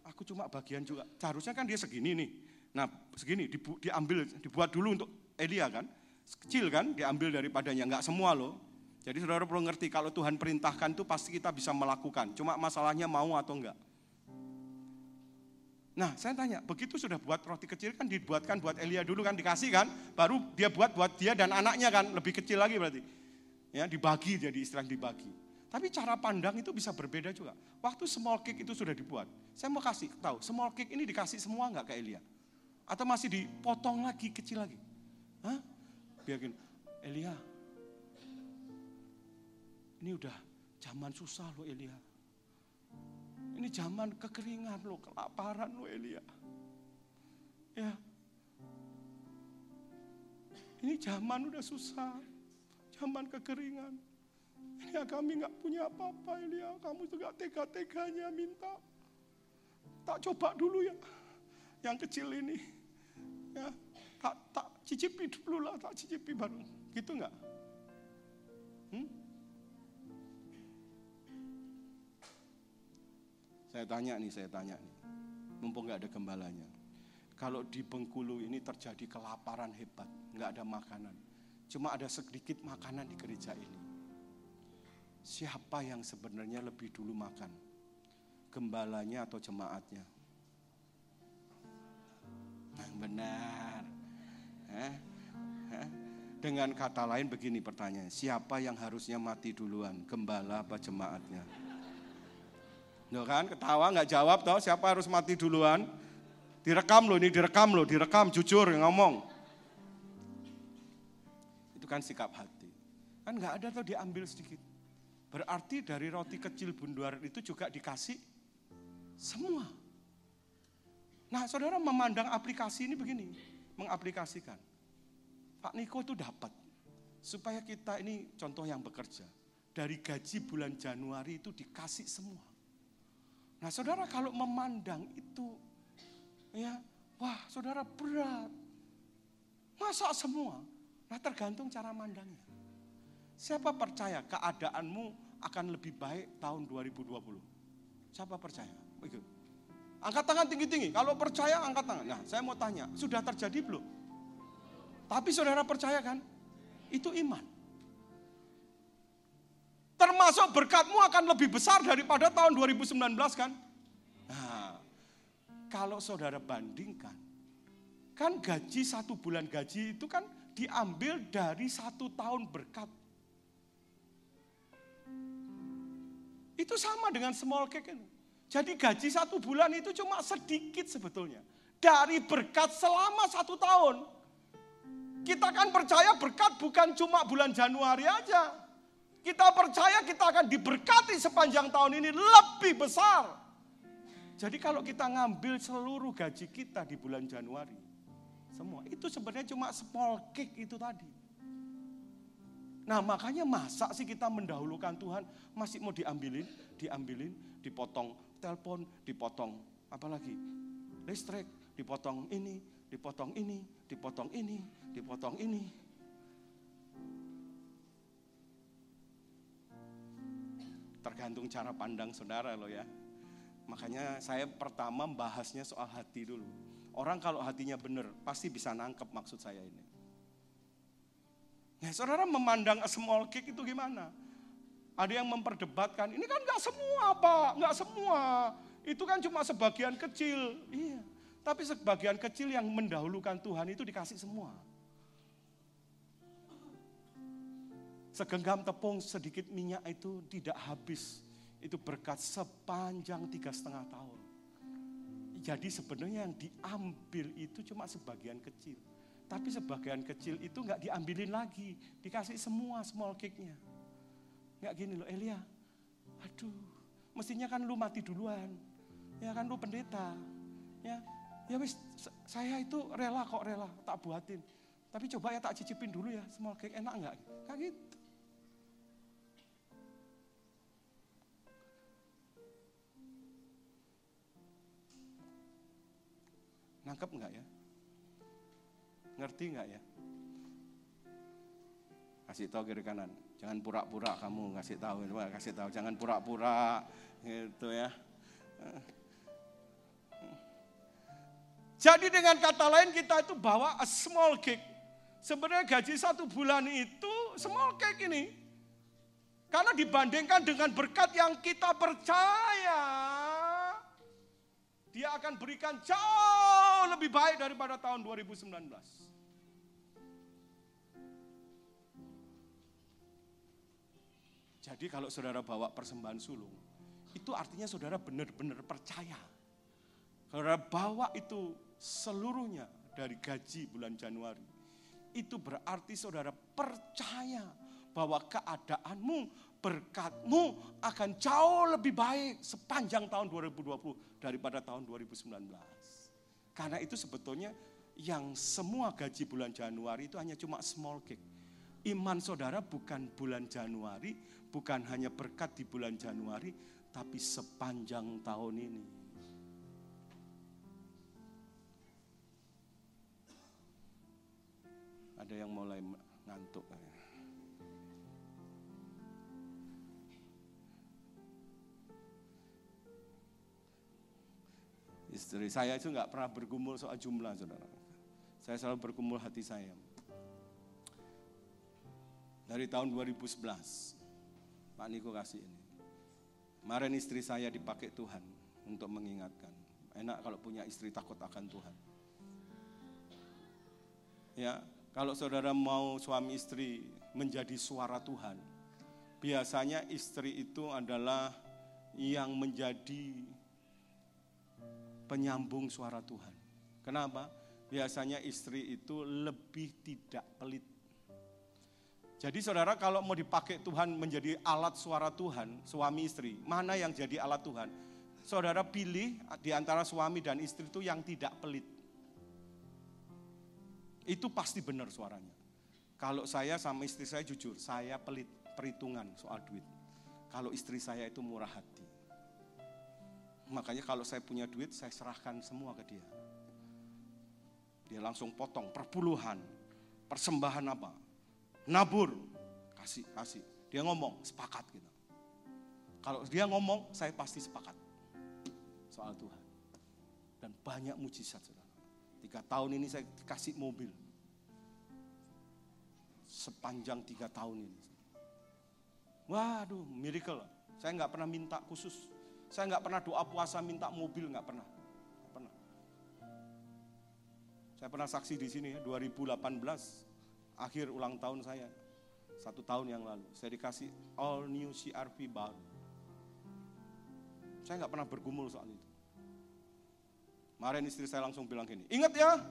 aku cuma bagian juga. Seharusnya kan dia segini nih. Nah segini dibu, diambil, dibuat dulu untuk Elia kan. Kecil kan, diambil daripadanya, enggak semua loh. Jadi saudara perlu ngerti kalau Tuhan perintahkan itu pasti kita bisa melakukan. Cuma masalahnya mau atau enggak. Nah saya tanya, begitu sudah buat roti kecil kan dibuatkan buat Elia dulu kan dikasih kan, baru dia buat buat dia dan anaknya kan lebih kecil lagi berarti. Ya dibagi jadi istilah dibagi. Tapi cara pandang itu bisa berbeda juga. Waktu small cake itu sudah dibuat, saya mau kasih tahu, small cake ini dikasih semua nggak ke Elia? Atau masih dipotong lagi kecil lagi? Hah? Biarin, Elia, ini udah zaman susah loh Elia ini zaman kekeringan lo, kelaparan lo Elia. Ya. Ini zaman udah susah. Zaman kekeringan. Elia kami nggak punya apa-apa Elia. Kamu juga tega-teganya minta. Tak coba dulu ya. Yang kecil ini. Ya, tak, tak cicipi dulu lah, tak cicipi baru. Gitu nggak? Hmm? Saya tanya nih, saya tanya nih. Mumpung nggak ada gembalanya. Kalau di Bengkulu ini terjadi kelaparan hebat, nggak ada makanan. Cuma ada sedikit makanan di gereja ini. Siapa yang sebenarnya lebih dulu makan? Gembalanya atau jemaatnya? Yang benar. Eh? Eh? Dengan kata lain begini pertanyaan, siapa yang harusnya mati duluan? Gembala apa jemaatnya? Loh kan, ketawa nggak jawab toh, siapa harus mati duluan? Direkam loh, ini direkam loh, direkam, jujur ngomong. Itu kan sikap hati. Kan nggak ada tuh diambil sedikit. Berarti dari roti kecil bunduar itu juga dikasih semua. Nah saudara memandang aplikasi ini begini, mengaplikasikan. Pak Niko itu dapat, supaya kita ini contoh yang bekerja. Dari gaji bulan Januari itu dikasih semua. Nah saudara kalau memandang itu, ya wah saudara berat. Masa semua? Nah tergantung cara mandangnya. Siapa percaya keadaanmu akan lebih baik tahun 2020? Siapa percaya? Begitu. Angkat tangan tinggi-tinggi. Kalau percaya angkat tangan. Nah saya mau tanya, sudah terjadi belum? Tapi saudara percaya kan? Itu iman. Termasuk berkatmu akan lebih besar daripada tahun 2019 kan? Nah, kalau saudara bandingkan, kan gaji satu bulan gaji itu kan diambil dari satu tahun berkat. Itu sama dengan small cake itu. Jadi gaji satu bulan itu cuma sedikit sebetulnya. Dari berkat selama satu tahun. Kita kan percaya berkat bukan cuma bulan Januari aja. Kita percaya kita akan diberkati sepanjang tahun ini lebih besar. Jadi kalau kita ngambil seluruh gaji kita di bulan Januari, semua itu sebenarnya cuma small cake itu tadi. Nah makanya masa sih kita mendahulukan Tuhan masih mau diambilin, diambilin, dipotong telepon, dipotong apalagi listrik, dipotong ini, dipotong ini, dipotong ini, dipotong ini. Tergantung cara pandang saudara loh ya. Makanya saya pertama bahasnya soal hati dulu. Orang kalau hatinya benar pasti bisa nangkep maksud saya ini. Nah saudara memandang a small cake itu gimana? Ada yang memperdebatkan, ini kan nggak semua pak, nggak semua. Itu kan cuma sebagian kecil. Iya, tapi sebagian kecil yang mendahulukan Tuhan itu dikasih semua. Segenggam tepung sedikit minyak itu tidak habis. Itu berkat sepanjang tiga setengah tahun. Jadi sebenarnya yang diambil itu cuma sebagian kecil. Tapi sebagian kecil itu nggak diambilin lagi, dikasih semua small cake-nya. Nggak gini loh, Elia, aduh, mestinya kan lu mati duluan. Ya kan lu pendeta. Ya, ya wis saya itu rela kok rela, tak buatin. Tapi coba ya tak cicipin dulu ya, small cake enak nggak? Kayak gitu. Nangkep nggak ya? Ngerti nggak ya? Kasih tahu kiri kanan. Jangan pura-pura kamu ngasih tahu, kasih tahu. Jangan pura-pura gitu ya. Jadi dengan kata lain kita itu bawa a small cake. Sebenarnya gaji satu bulan itu small cake ini. Karena dibandingkan dengan berkat yang kita percaya, dia akan berikan jauh lebih baik daripada tahun 2019. Jadi kalau saudara bawa persembahan sulung, itu artinya saudara benar-benar percaya. Saudara bawa itu seluruhnya dari gaji bulan Januari. Itu berarti saudara percaya bahwa keadaanmu, berkatmu akan jauh lebih baik sepanjang tahun 2020 daripada tahun 2019. Karena itu sebetulnya yang semua gaji bulan Januari itu hanya cuma small cake. Iman saudara bukan bulan Januari, bukan hanya berkat di bulan Januari, tapi sepanjang tahun ini. Ada yang mulai ngantuk. Istri saya itu nggak pernah bergumul soal jumlah, saudara. Saya selalu bergumul hati saya. Dari tahun 2011, Pak Niko kasih ini. Kemarin istri saya dipakai Tuhan untuk mengingatkan. Enak kalau punya istri takut akan Tuhan. Ya, kalau saudara mau suami istri menjadi suara Tuhan, biasanya istri itu adalah yang menjadi penyambung suara Tuhan. Kenapa? Biasanya istri itu lebih tidak pelit jadi saudara kalau mau dipakai Tuhan menjadi alat suara Tuhan, suami istri, mana yang jadi alat Tuhan? Saudara pilih di antara suami dan istri itu yang tidak pelit. Itu pasti benar suaranya. Kalau saya sama istri saya jujur, saya pelit perhitungan soal duit. Kalau istri saya itu murah hati. Makanya kalau saya punya duit, saya serahkan semua ke dia. Dia langsung potong perpuluhan, persembahan apa, nabur, kasih, kasih. Dia ngomong, sepakat gitu. Kalau dia ngomong, saya pasti sepakat soal Tuhan. Dan banyak mujizat, saudara. Tiga tahun ini saya kasih mobil. Sepanjang tiga tahun ini. Waduh, miracle. Saya nggak pernah minta khusus. Saya nggak pernah doa puasa minta mobil, nggak pernah. Pernah. Saya pernah saksi di sini 2018 akhir ulang tahun saya, satu tahun yang lalu, saya dikasih all new CRV baru. Saya nggak pernah bergumul soal itu. Kemarin istri saya langsung bilang gini, ingat ya,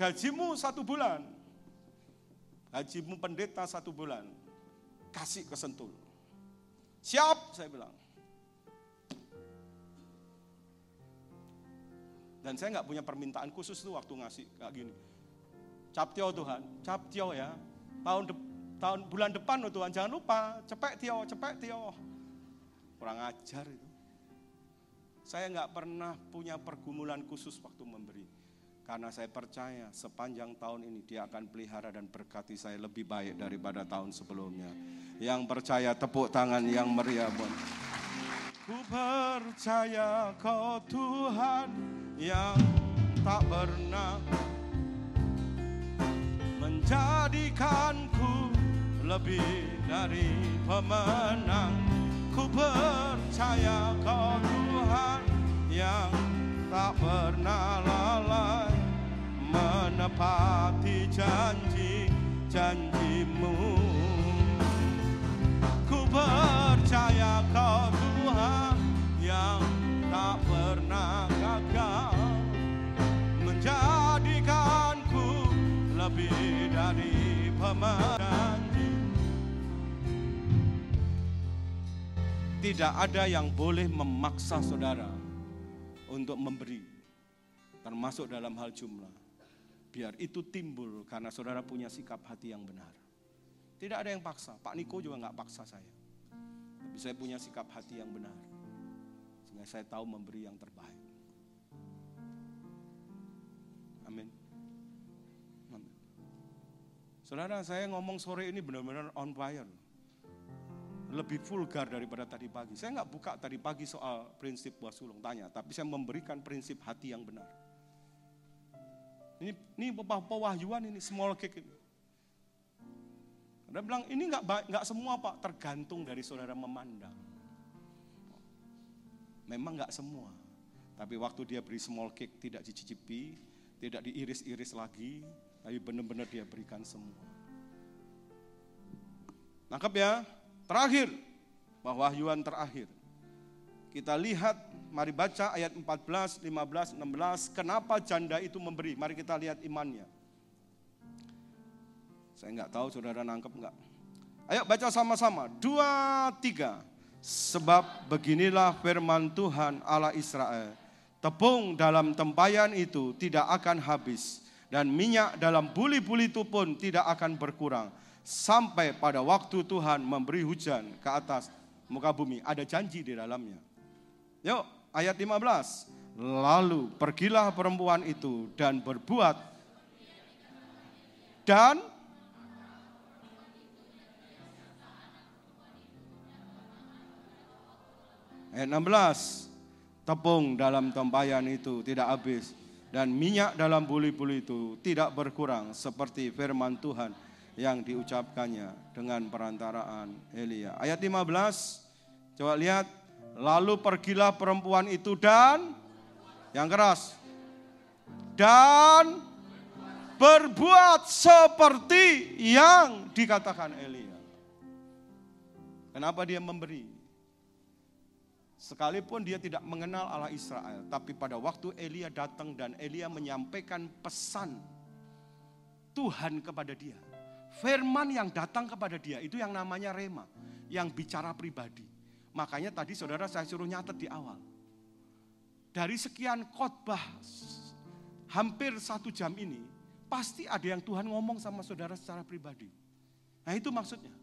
gajimu satu bulan, gajimu pendeta satu bulan, kasih ke sentul. Siap, saya bilang. Dan saya nggak punya permintaan khusus tuh waktu ngasih kayak gini. Captio Tuhan, captio ya. Tahun de, tahun bulan depan loh Tuhan, jangan lupa cepet tio, cepet tio. Kurang ajar itu. Saya nggak pernah punya pergumulan khusus waktu memberi. Karena saya percaya sepanjang tahun ini dia akan pelihara dan berkati saya lebih baik daripada tahun sebelumnya. Yang percaya tepuk tangan yang meriah. Ku percaya kau Tuhan yang tak pernah menjadikanku lebih dari pemenang. Ku percaya kau Tuhan yang tak pernah lalai Menepati janji-janjimu Ku percaya Tidak ada yang boleh memaksa saudara untuk memberi, termasuk dalam hal jumlah. Biar itu timbul karena saudara punya sikap hati yang benar. Tidak ada yang paksa, Pak Niko juga nggak paksa saya. Tapi saya punya sikap hati yang benar. Sehingga saya tahu memberi yang terbaik. Amin. Saudara, saya ngomong sore ini benar-benar on fire lebih vulgar daripada tadi pagi. Saya nggak buka tadi pagi soal prinsip buah sulung, tanya. Tapi saya memberikan prinsip hati yang benar. Ini, ini pewahyuan ini, small cake ini. Dia bilang, ini nggak nggak semua pak, tergantung dari saudara memandang. Memang nggak semua. Tapi waktu dia beri small cake tidak dicicipi, tidak diiris-iris lagi, tapi benar-benar dia berikan semua. Nangkep ya? Terakhir, wahyuan terakhir. Kita lihat, mari baca ayat 14, 15, 16. Kenapa janda itu memberi? Mari kita lihat imannya. Saya nggak tahu saudara nangkep nggak. Ayo baca sama-sama. Dua, tiga. Sebab beginilah firman Tuhan Allah Israel. Tepung dalam tempayan itu tidak akan habis. Dan minyak dalam buli-buli itu pun tidak akan berkurang sampai pada waktu Tuhan memberi hujan ke atas muka bumi. Ada janji di dalamnya. Yuk, ayat 15. Lalu pergilah perempuan itu dan berbuat dan Ayat 16. Tepung dalam tempayan itu tidak habis dan minyak dalam buli-buli itu tidak berkurang seperti firman Tuhan yang diucapkannya dengan perantaraan Elia. Ayat 15, coba lihat. Lalu pergilah perempuan itu dan, yang keras, dan berbuat seperti yang dikatakan Elia. Kenapa dia memberi? Sekalipun dia tidak mengenal Allah Israel, tapi pada waktu Elia datang dan Elia menyampaikan pesan Tuhan kepada dia Firman yang datang kepada dia itu yang namanya rema, yang bicara pribadi. Makanya tadi saudara saya suruh nyatet di awal. Dari sekian khotbah hampir satu jam ini, pasti ada yang Tuhan ngomong sama saudara secara pribadi. Nah itu maksudnya.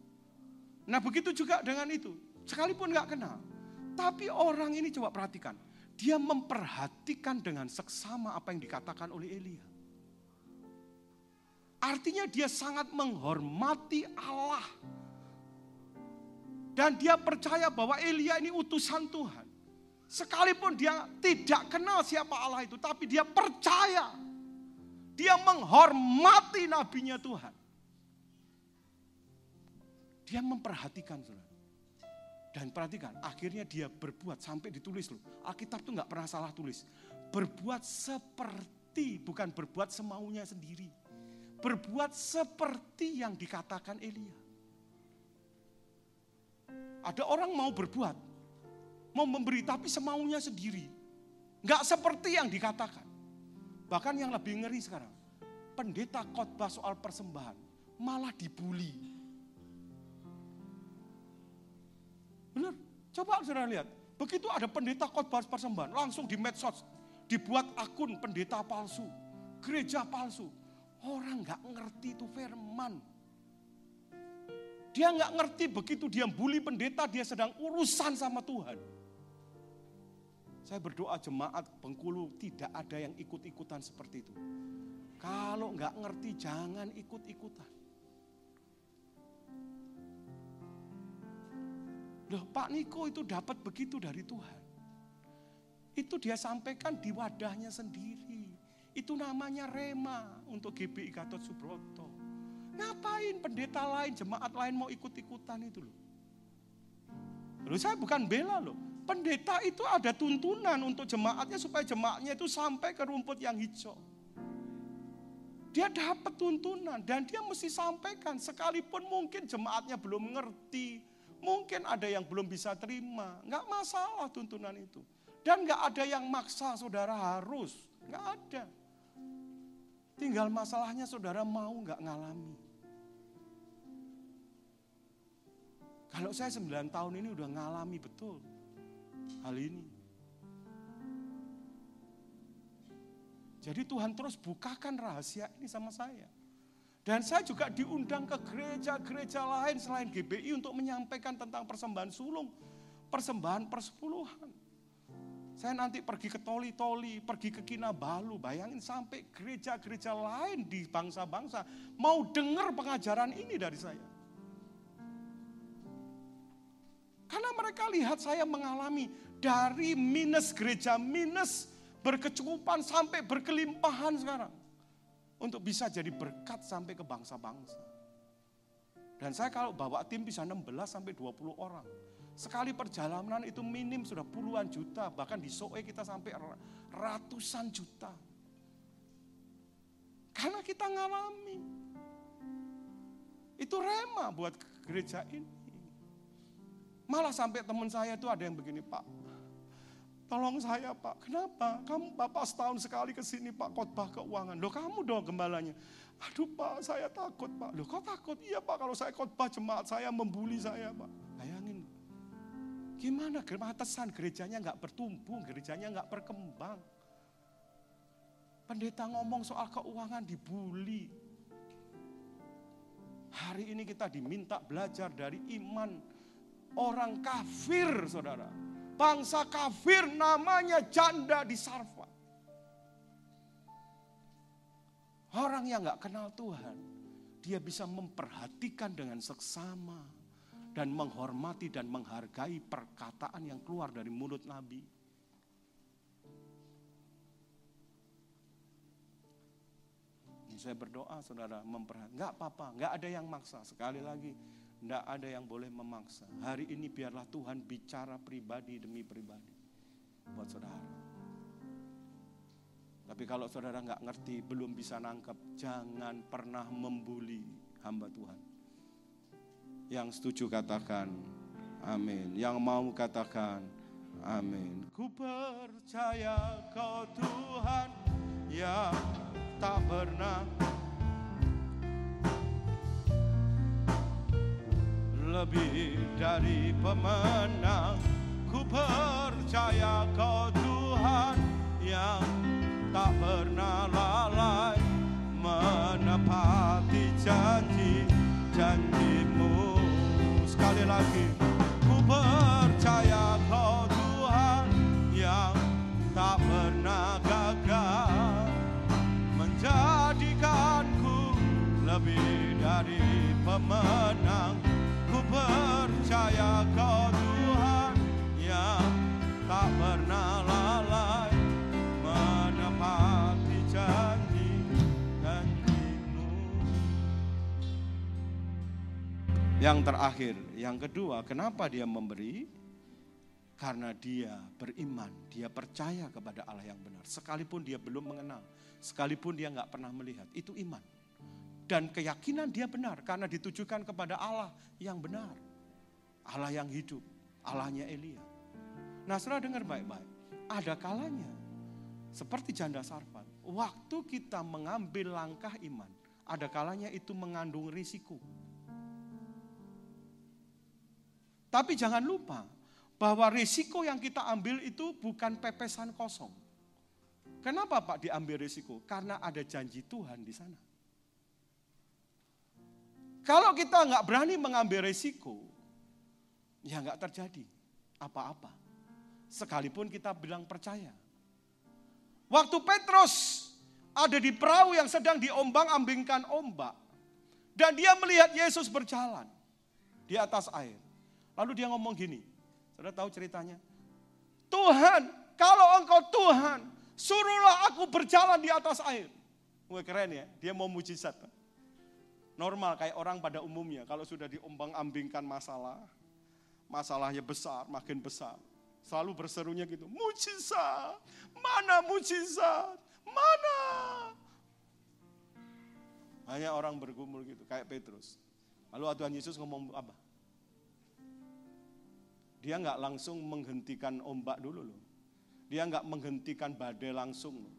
Nah begitu juga dengan itu, sekalipun nggak kenal. Tapi orang ini coba perhatikan, dia memperhatikan dengan seksama apa yang dikatakan oleh Elia. Artinya dia sangat menghormati Allah. Dan dia percaya bahwa Elia ini utusan Tuhan. Sekalipun dia tidak kenal siapa Allah itu, tapi dia percaya. Dia menghormati nabinya Tuhan. Dia memperhatikan saudara. Dan perhatikan, akhirnya dia berbuat sampai ditulis loh. Alkitab tuh nggak pernah salah tulis. Berbuat seperti, bukan berbuat semaunya sendiri berbuat seperti yang dikatakan Elia. Ada orang mau berbuat, mau memberi tapi semaunya sendiri. Enggak seperti yang dikatakan. Bahkan yang lebih ngeri sekarang, pendeta khotbah soal persembahan malah dibully. Benar, coba saudara lihat. Begitu ada pendeta khotbah persembahan, langsung di medsos dibuat akun pendeta palsu, gereja palsu. Orang nggak ngerti itu firman. Dia nggak ngerti begitu dia bully pendeta, dia sedang urusan sama Tuhan. Saya berdoa jemaat Bengkulu tidak ada yang ikut-ikutan seperti itu. Kalau nggak ngerti jangan ikut-ikutan. Loh Pak Niko itu dapat begitu dari Tuhan. Itu dia sampaikan di wadahnya sendiri. Itu namanya rema untuk GBI Gatot Subroto. Ngapain pendeta lain, jemaat lain mau ikut-ikutan itu loh. Lalu saya bukan bela loh. Pendeta itu ada tuntunan untuk jemaatnya supaya jemaatnya itu sampai ke rumput yang hijau. Dia dapat tuntunan dan dia mesti sampaikan sekalipun mungkin jemaatnya belum ngerti, mungkin ada yang belum bisa terima, nggak masalah tuntunan itu. Dan nggak ada yang maksa saudara harus, nggak ada. Tinggal masalahnya saudara mau nggak ngalami. Kalau saya 9 tahun ini udah ngalami betul hal ini. Jadi Tuhan terus bukakan rahasia ini sama saya. Dan saya juga diundang ke gereja-gereja lain selain GBI untuk menyampaikan tentang persembahan sulung, persembahan persepuluhan. Saya nanti pergi ke Toli-Toli, pergi ke Kinabalu, bayangin sampai gereja-gereja lain di bangsa-bangsa mau dengar pengajaran ini dari saya. Karena mereka lihat saya mengalami dari minus gereja, minus berkecukupan sampai berkelimpahan sekarang. Untuk bisa jadi berkat sampai ke bangsa-bangsa. Dan saya kalau bawa tim bisa 16 sampai 20 orang. Sekali perjalanan itu minim sudah puluhan juta, bahkan di Soe kita sampai ratusan juta. Karena kita ngalami. Itu rema buat gereja ini. Malah sampai teman saya itu ada yang begini, Pak. Tolong saya Pak, kenapa? Kamu Bapak setahun sekali ke sini Pak, khotbah keuangan. Loh kamu dong gembalanya. Aduh Pak, saya takut Pak. Loh kok takut? Iya Pak, kalau saya khotbah jemaat saya membuli saya Pak. Bayangin. Gimana kematesan gerejanya nggak bertumbuh, gerejanya nggak berkembang. Pendeta ngomong soal keuangan dibully. Hari ini kita diminta belajar dari iman orang kafir, saudara bangsa kafir namanya janda di Sarfa. Orang yang gak kenal Tuhan, dia bisa memperhatikan dengan seksama dan menghormati dan menghargai perkataan yang keluar dari mulut Nabi. Saya berdoa saudara memperhatikan, nggak apa-apa, nggak ada yang maksa. Sekali lagi, tidak ada yang boleh memaksa. Hari ini biarlah Tuhan bicara pribadi demi pribadi buat saudara. Tapi kalau saudara nggak ngerti, belum bisa nangkep, jangan pernah membuli hamba Tuhan. Yang setuju katakan, amin. Yang mau katakan, amin. Ku percaya kau Tuhan yang tak pernah lebih dari pemenang. Ku percaya kau Tuhan yang tak pernah lalai Menepati janji-janjimu Sekali lagi Ku percaya kau Tuhan yang tak pernah gagal Menjadikanku lebih dari pemenang Yang terakhir, yang kedua, kenapa dia memberi? Karena dia beriman, dia percaya kepada Allah yang benar. Sekalipun dia belum mengenal, sekalipun dia nggak pernah melihat, itu iman dan keyakinan dia benar karena ditujukan kepada Allah yang benar. Allah yang hidup, Allahnya Elia. Nah setelah dengar baik-baik, ada kalanya seperti janda sarfat, waktu kita mengambil langkah iman, ada kalanya itu mengandung risiko. Tapi jangan lupa bahwa risiko yang kita ambil itu bukan pepesan kosong. Kenapa Pak diambil risiko? Karena ada janji Tuhan di sana. Kalau kita nggak berani mengambil resiko, ya nggak terjadi apa-apa. Sekalipun kita bilang percaya. Waktu Petrus ada di perahu yang sedang diombang-ambingkan ombak. Dan dia melihat Yesus berjalan di atas air. Lalu dia ngomong gini, sudah tahu ceritanya? Tuhan, kalau engkau Tuhan, suruhlah aku berjalan di atas air. Wah keren ya, dia mau mujizat normal kayak orang pada umumnya. Kalau sudah diombang-ambingkan masalah, masalahnya besar, makin besar. Selalu berserunya gitu, mujizat, mana mujizat, mana? Hanya orang bergumul gitu, kayak Petrus. Lalu Tuhan Yesus ngomong apa? Dia nggak langsung menghentikan ombak dulu loh. Dia nggak menghentikan badai langsung loh.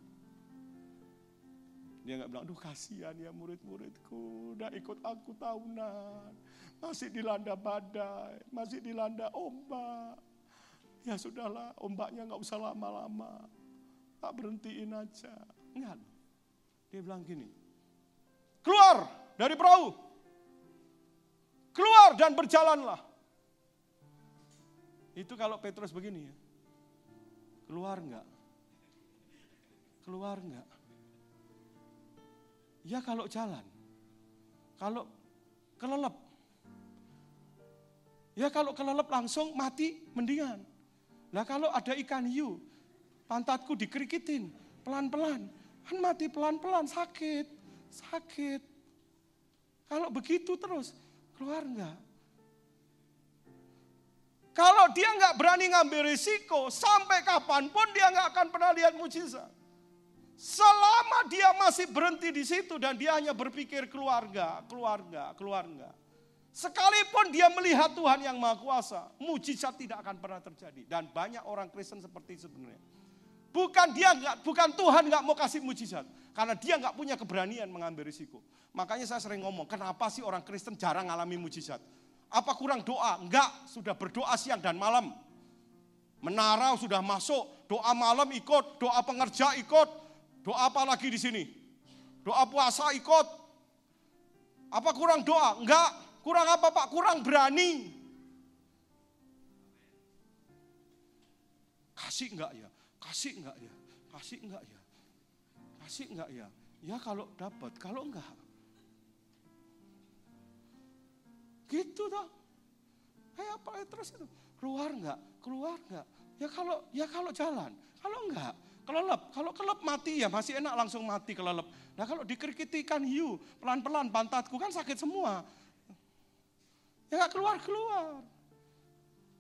Dia nggak bilang, aduh kasihan ya murid-muridku, udah ikut aku tahunan. Masih dilanda badai, masih dilanda ombak. Ya sudahlah, ombaknya nggak usah lama-lama. Tak berhentiin aja. Enggak. Dia bilang gini, keluar dari perahu. Keluar dan berjalanlah. Itu kalau Petrus begini ya. Keluar enggak? Keluar enggak? Ya kalau jalan. Kalau kelelep. Ya kalau kelelep langsung mati mendingan. Nah kalau ada ikan hiu, pantatku dikerikitin pelan-pelan. Kan mati pelan-pelan, sakit, sakit. Kalau begitu terus, keluar enggak? Kalau dia nggak berani ngambil risiko, sampai kapan pun dia nggak akan pernah lihat mujizat. Selama dia masih berhenti di situ dan dia hanya berpikir keluarga, keluarga, keluarga. Sekalipun dia melihat Tuhan yang Maha Kuasa, mujizat tidak akan pernah terjadi. Dan banyak orang Kristen seperti sebenarnya. Bukan dia nggak, bukan Tuhan nggak mau kasih mujizat, karena dia nggak punya keberanian mengambil risiko. Makanya saya sering ngomong, kenapa sih orang Kristen jarang ngalami mujizat? Apa kurang doa? Enggak, sudah berdoa siang dan malam. Menara sudah masuk, doa malam ikut, doa pengerja ikut, Doa apa lagi di sini? Doa puasa ikut. Apa kurang doa? Enggak. Kurang apa Pak? Kurang berani. Kasih enggak ya? Kasih enggak ya? Kasih enggak ya? Kasih enggak ya? Ya kalau dapat, kalau enggak. Gitu toh. Kayak apa terus itu? Keluar enggak? Keluar enggak? Ya kalau ya kalau jalan, kalau enggak kelelep. Kalau kelelep mati ya masih enak langsung mati kelelep. Nah kalau dikerikiti ikan hiu, pelan-pelan pantatku kan sakit semua. Ya gak keluar-keluar.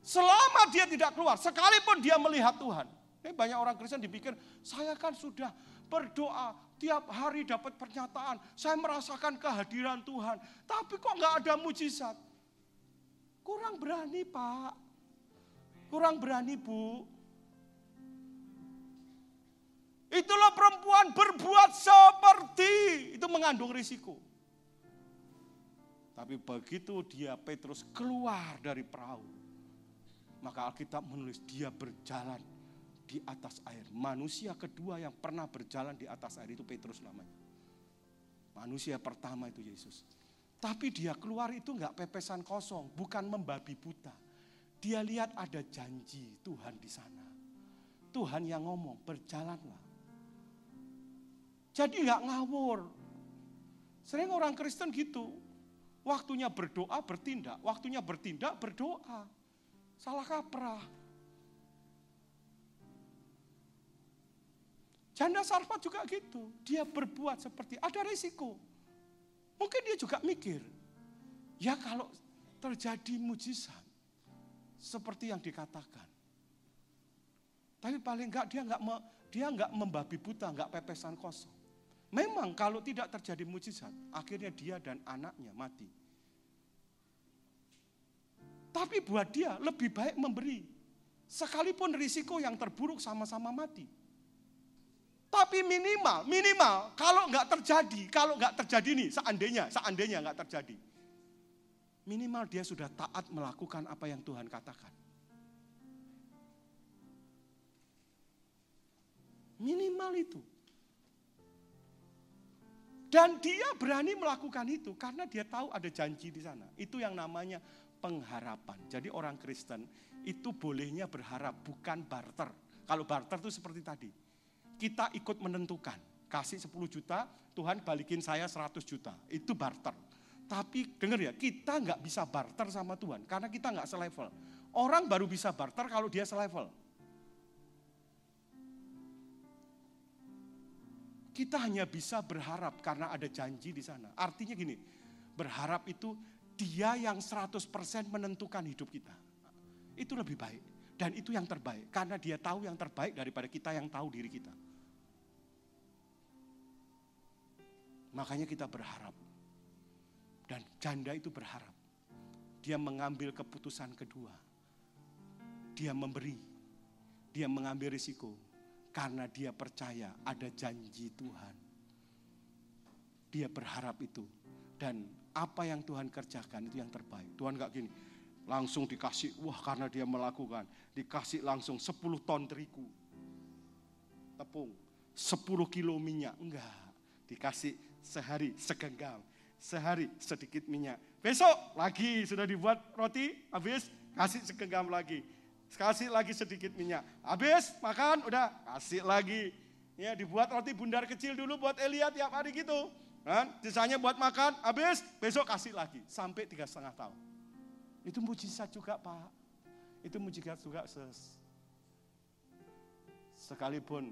Selama dia tidak keluar, sekalipun dia melihat Tuhan. Ini banyak orang Kristen dipikir, saya kan sudah berdoa, tiap hari dapat pernyataan, saya merasakan kehadiran Tuhan. Tapi kok nggak ada mujizat? Kurang berani pak, kurang berani bu. Itulah perempuan berbuat seperti itu mengandung risiko. Tapi begitu dia Petrus keluar dari perahu, maka Alkitab menulis dia berjalan di atas air. Manusia kedua yang pernah berjalan di atas air itu Petrus namanya. Manusia pertama itu Yesus. Tapi dia keluar itu enggak pepesan kosong, bukan membabi buta. Dia lihat ada janji Tuhan di sana. Tuhan yang ngomong, berjalanlah. Jadi nggak ngawur. Sering orang Kristen gitu. Waktunya berdoa, bertindak. Waktunya bertindak, berdoa. Salah kaprah. Janda Sarfat juga gitu. Dia berbuat seperti ada risiko. Mungkin dia juga mikir. Ya kalau terjadi mujizat. Seperti yang dikatakan. Tapi paling enggak dia enggak dia enggak membabi buta, enggak pepesan kosong. Memang kalau tidak terjadi mujizat, akhirnya dia dan anaknya mati. Tapi buat dia lebih baik memberi. Sekalipun risiko yang terburuk sama-sama mati. Tapi minimal, minimal kalau nggak terjadi, kalau nggak terjadi nih, seandainya, seandainya nggak terjadi. Minimal dia sudah taat melakukan apa yang Tuhan katakan. Minimal itu. Dan dia berani melakukan itu karena dia tahu ada janji di sana. Itu yang namanya pengharapan. Jadi orang Kristen itu bolehnya berharap bukan barter. Kalau barter itu seperti tadi. Kita ikut menentukan. Kasih 10 juta, Tuhan balikin saya 100 juta. Itu barter. Tapi dengar ya, kita nggak bisa barter sama Tuhan karena kita nggak selevel. Orang baru bisa barter kalau dia selevel. Kita hanya bisa berharap karena ada janji di sana. Artinya gini, berharap itu dia yang 100% menentukan hidup kita. Itu lebih baik. Dan itu yang terbaik. Karena dia tahu yang terbaik daripada kita yang tahu diri kita. Makanya kita berharap. Dan janda itu berharap. Dia mengambil keputusan kedua. Dia memberi. Dia mengambil risiko karena dia percaya ada janji Tuhan. dia berharap itu. Dan apa yang Tuhan kerjakan itu yang terbaik. Tuhan gak gini, langsung dikasih, wah karena dia melakukan, dikasih langsung 10 ton terigu. Tepung, 10 kilo minyak, enggak. Dikasih sehari segenggam, sehari sedikit minyak. Besok lagi sudah dibuat roti, habis kasih segenggam lagi. Kasih lagi sedikit minyak. Habis makan, udah kasih lagi. Ya dibuat roti bundar kecil dulu buat Elia tiap hari gitu. Kan? Sisanya buat makan, habis besok kasih lagi. Sampai tiga setengah tahun. Itu mujizat juga Pak. Itu mujizat juga ses. Sekalipun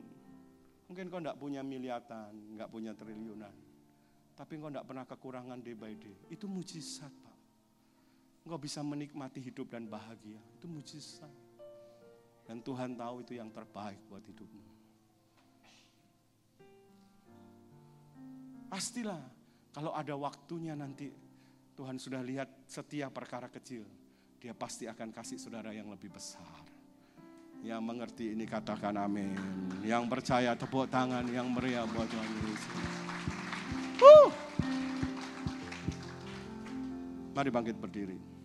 mungkin kau enggak punya miliatan, enggak punya triliunan. Tapi engkau tidak pernah kekurangan day by day. Itu mujizat Pak. Engkau bisa menikmati hidup dan bahagia. Itu mujizat. Dan Tuhan tahu itu yang terbaik buat hidupmu. Pastilah kalau ada waktunya nanti Tuhan sudah lihat setiap perkara kecil. Dia pasti akan kasih saudara yang lebih besar. Yang mengerti ini katakan amin. Yang percaya tepuk tangan yang meriah buat Tuhan Yesus. Mari bangkit berdiri.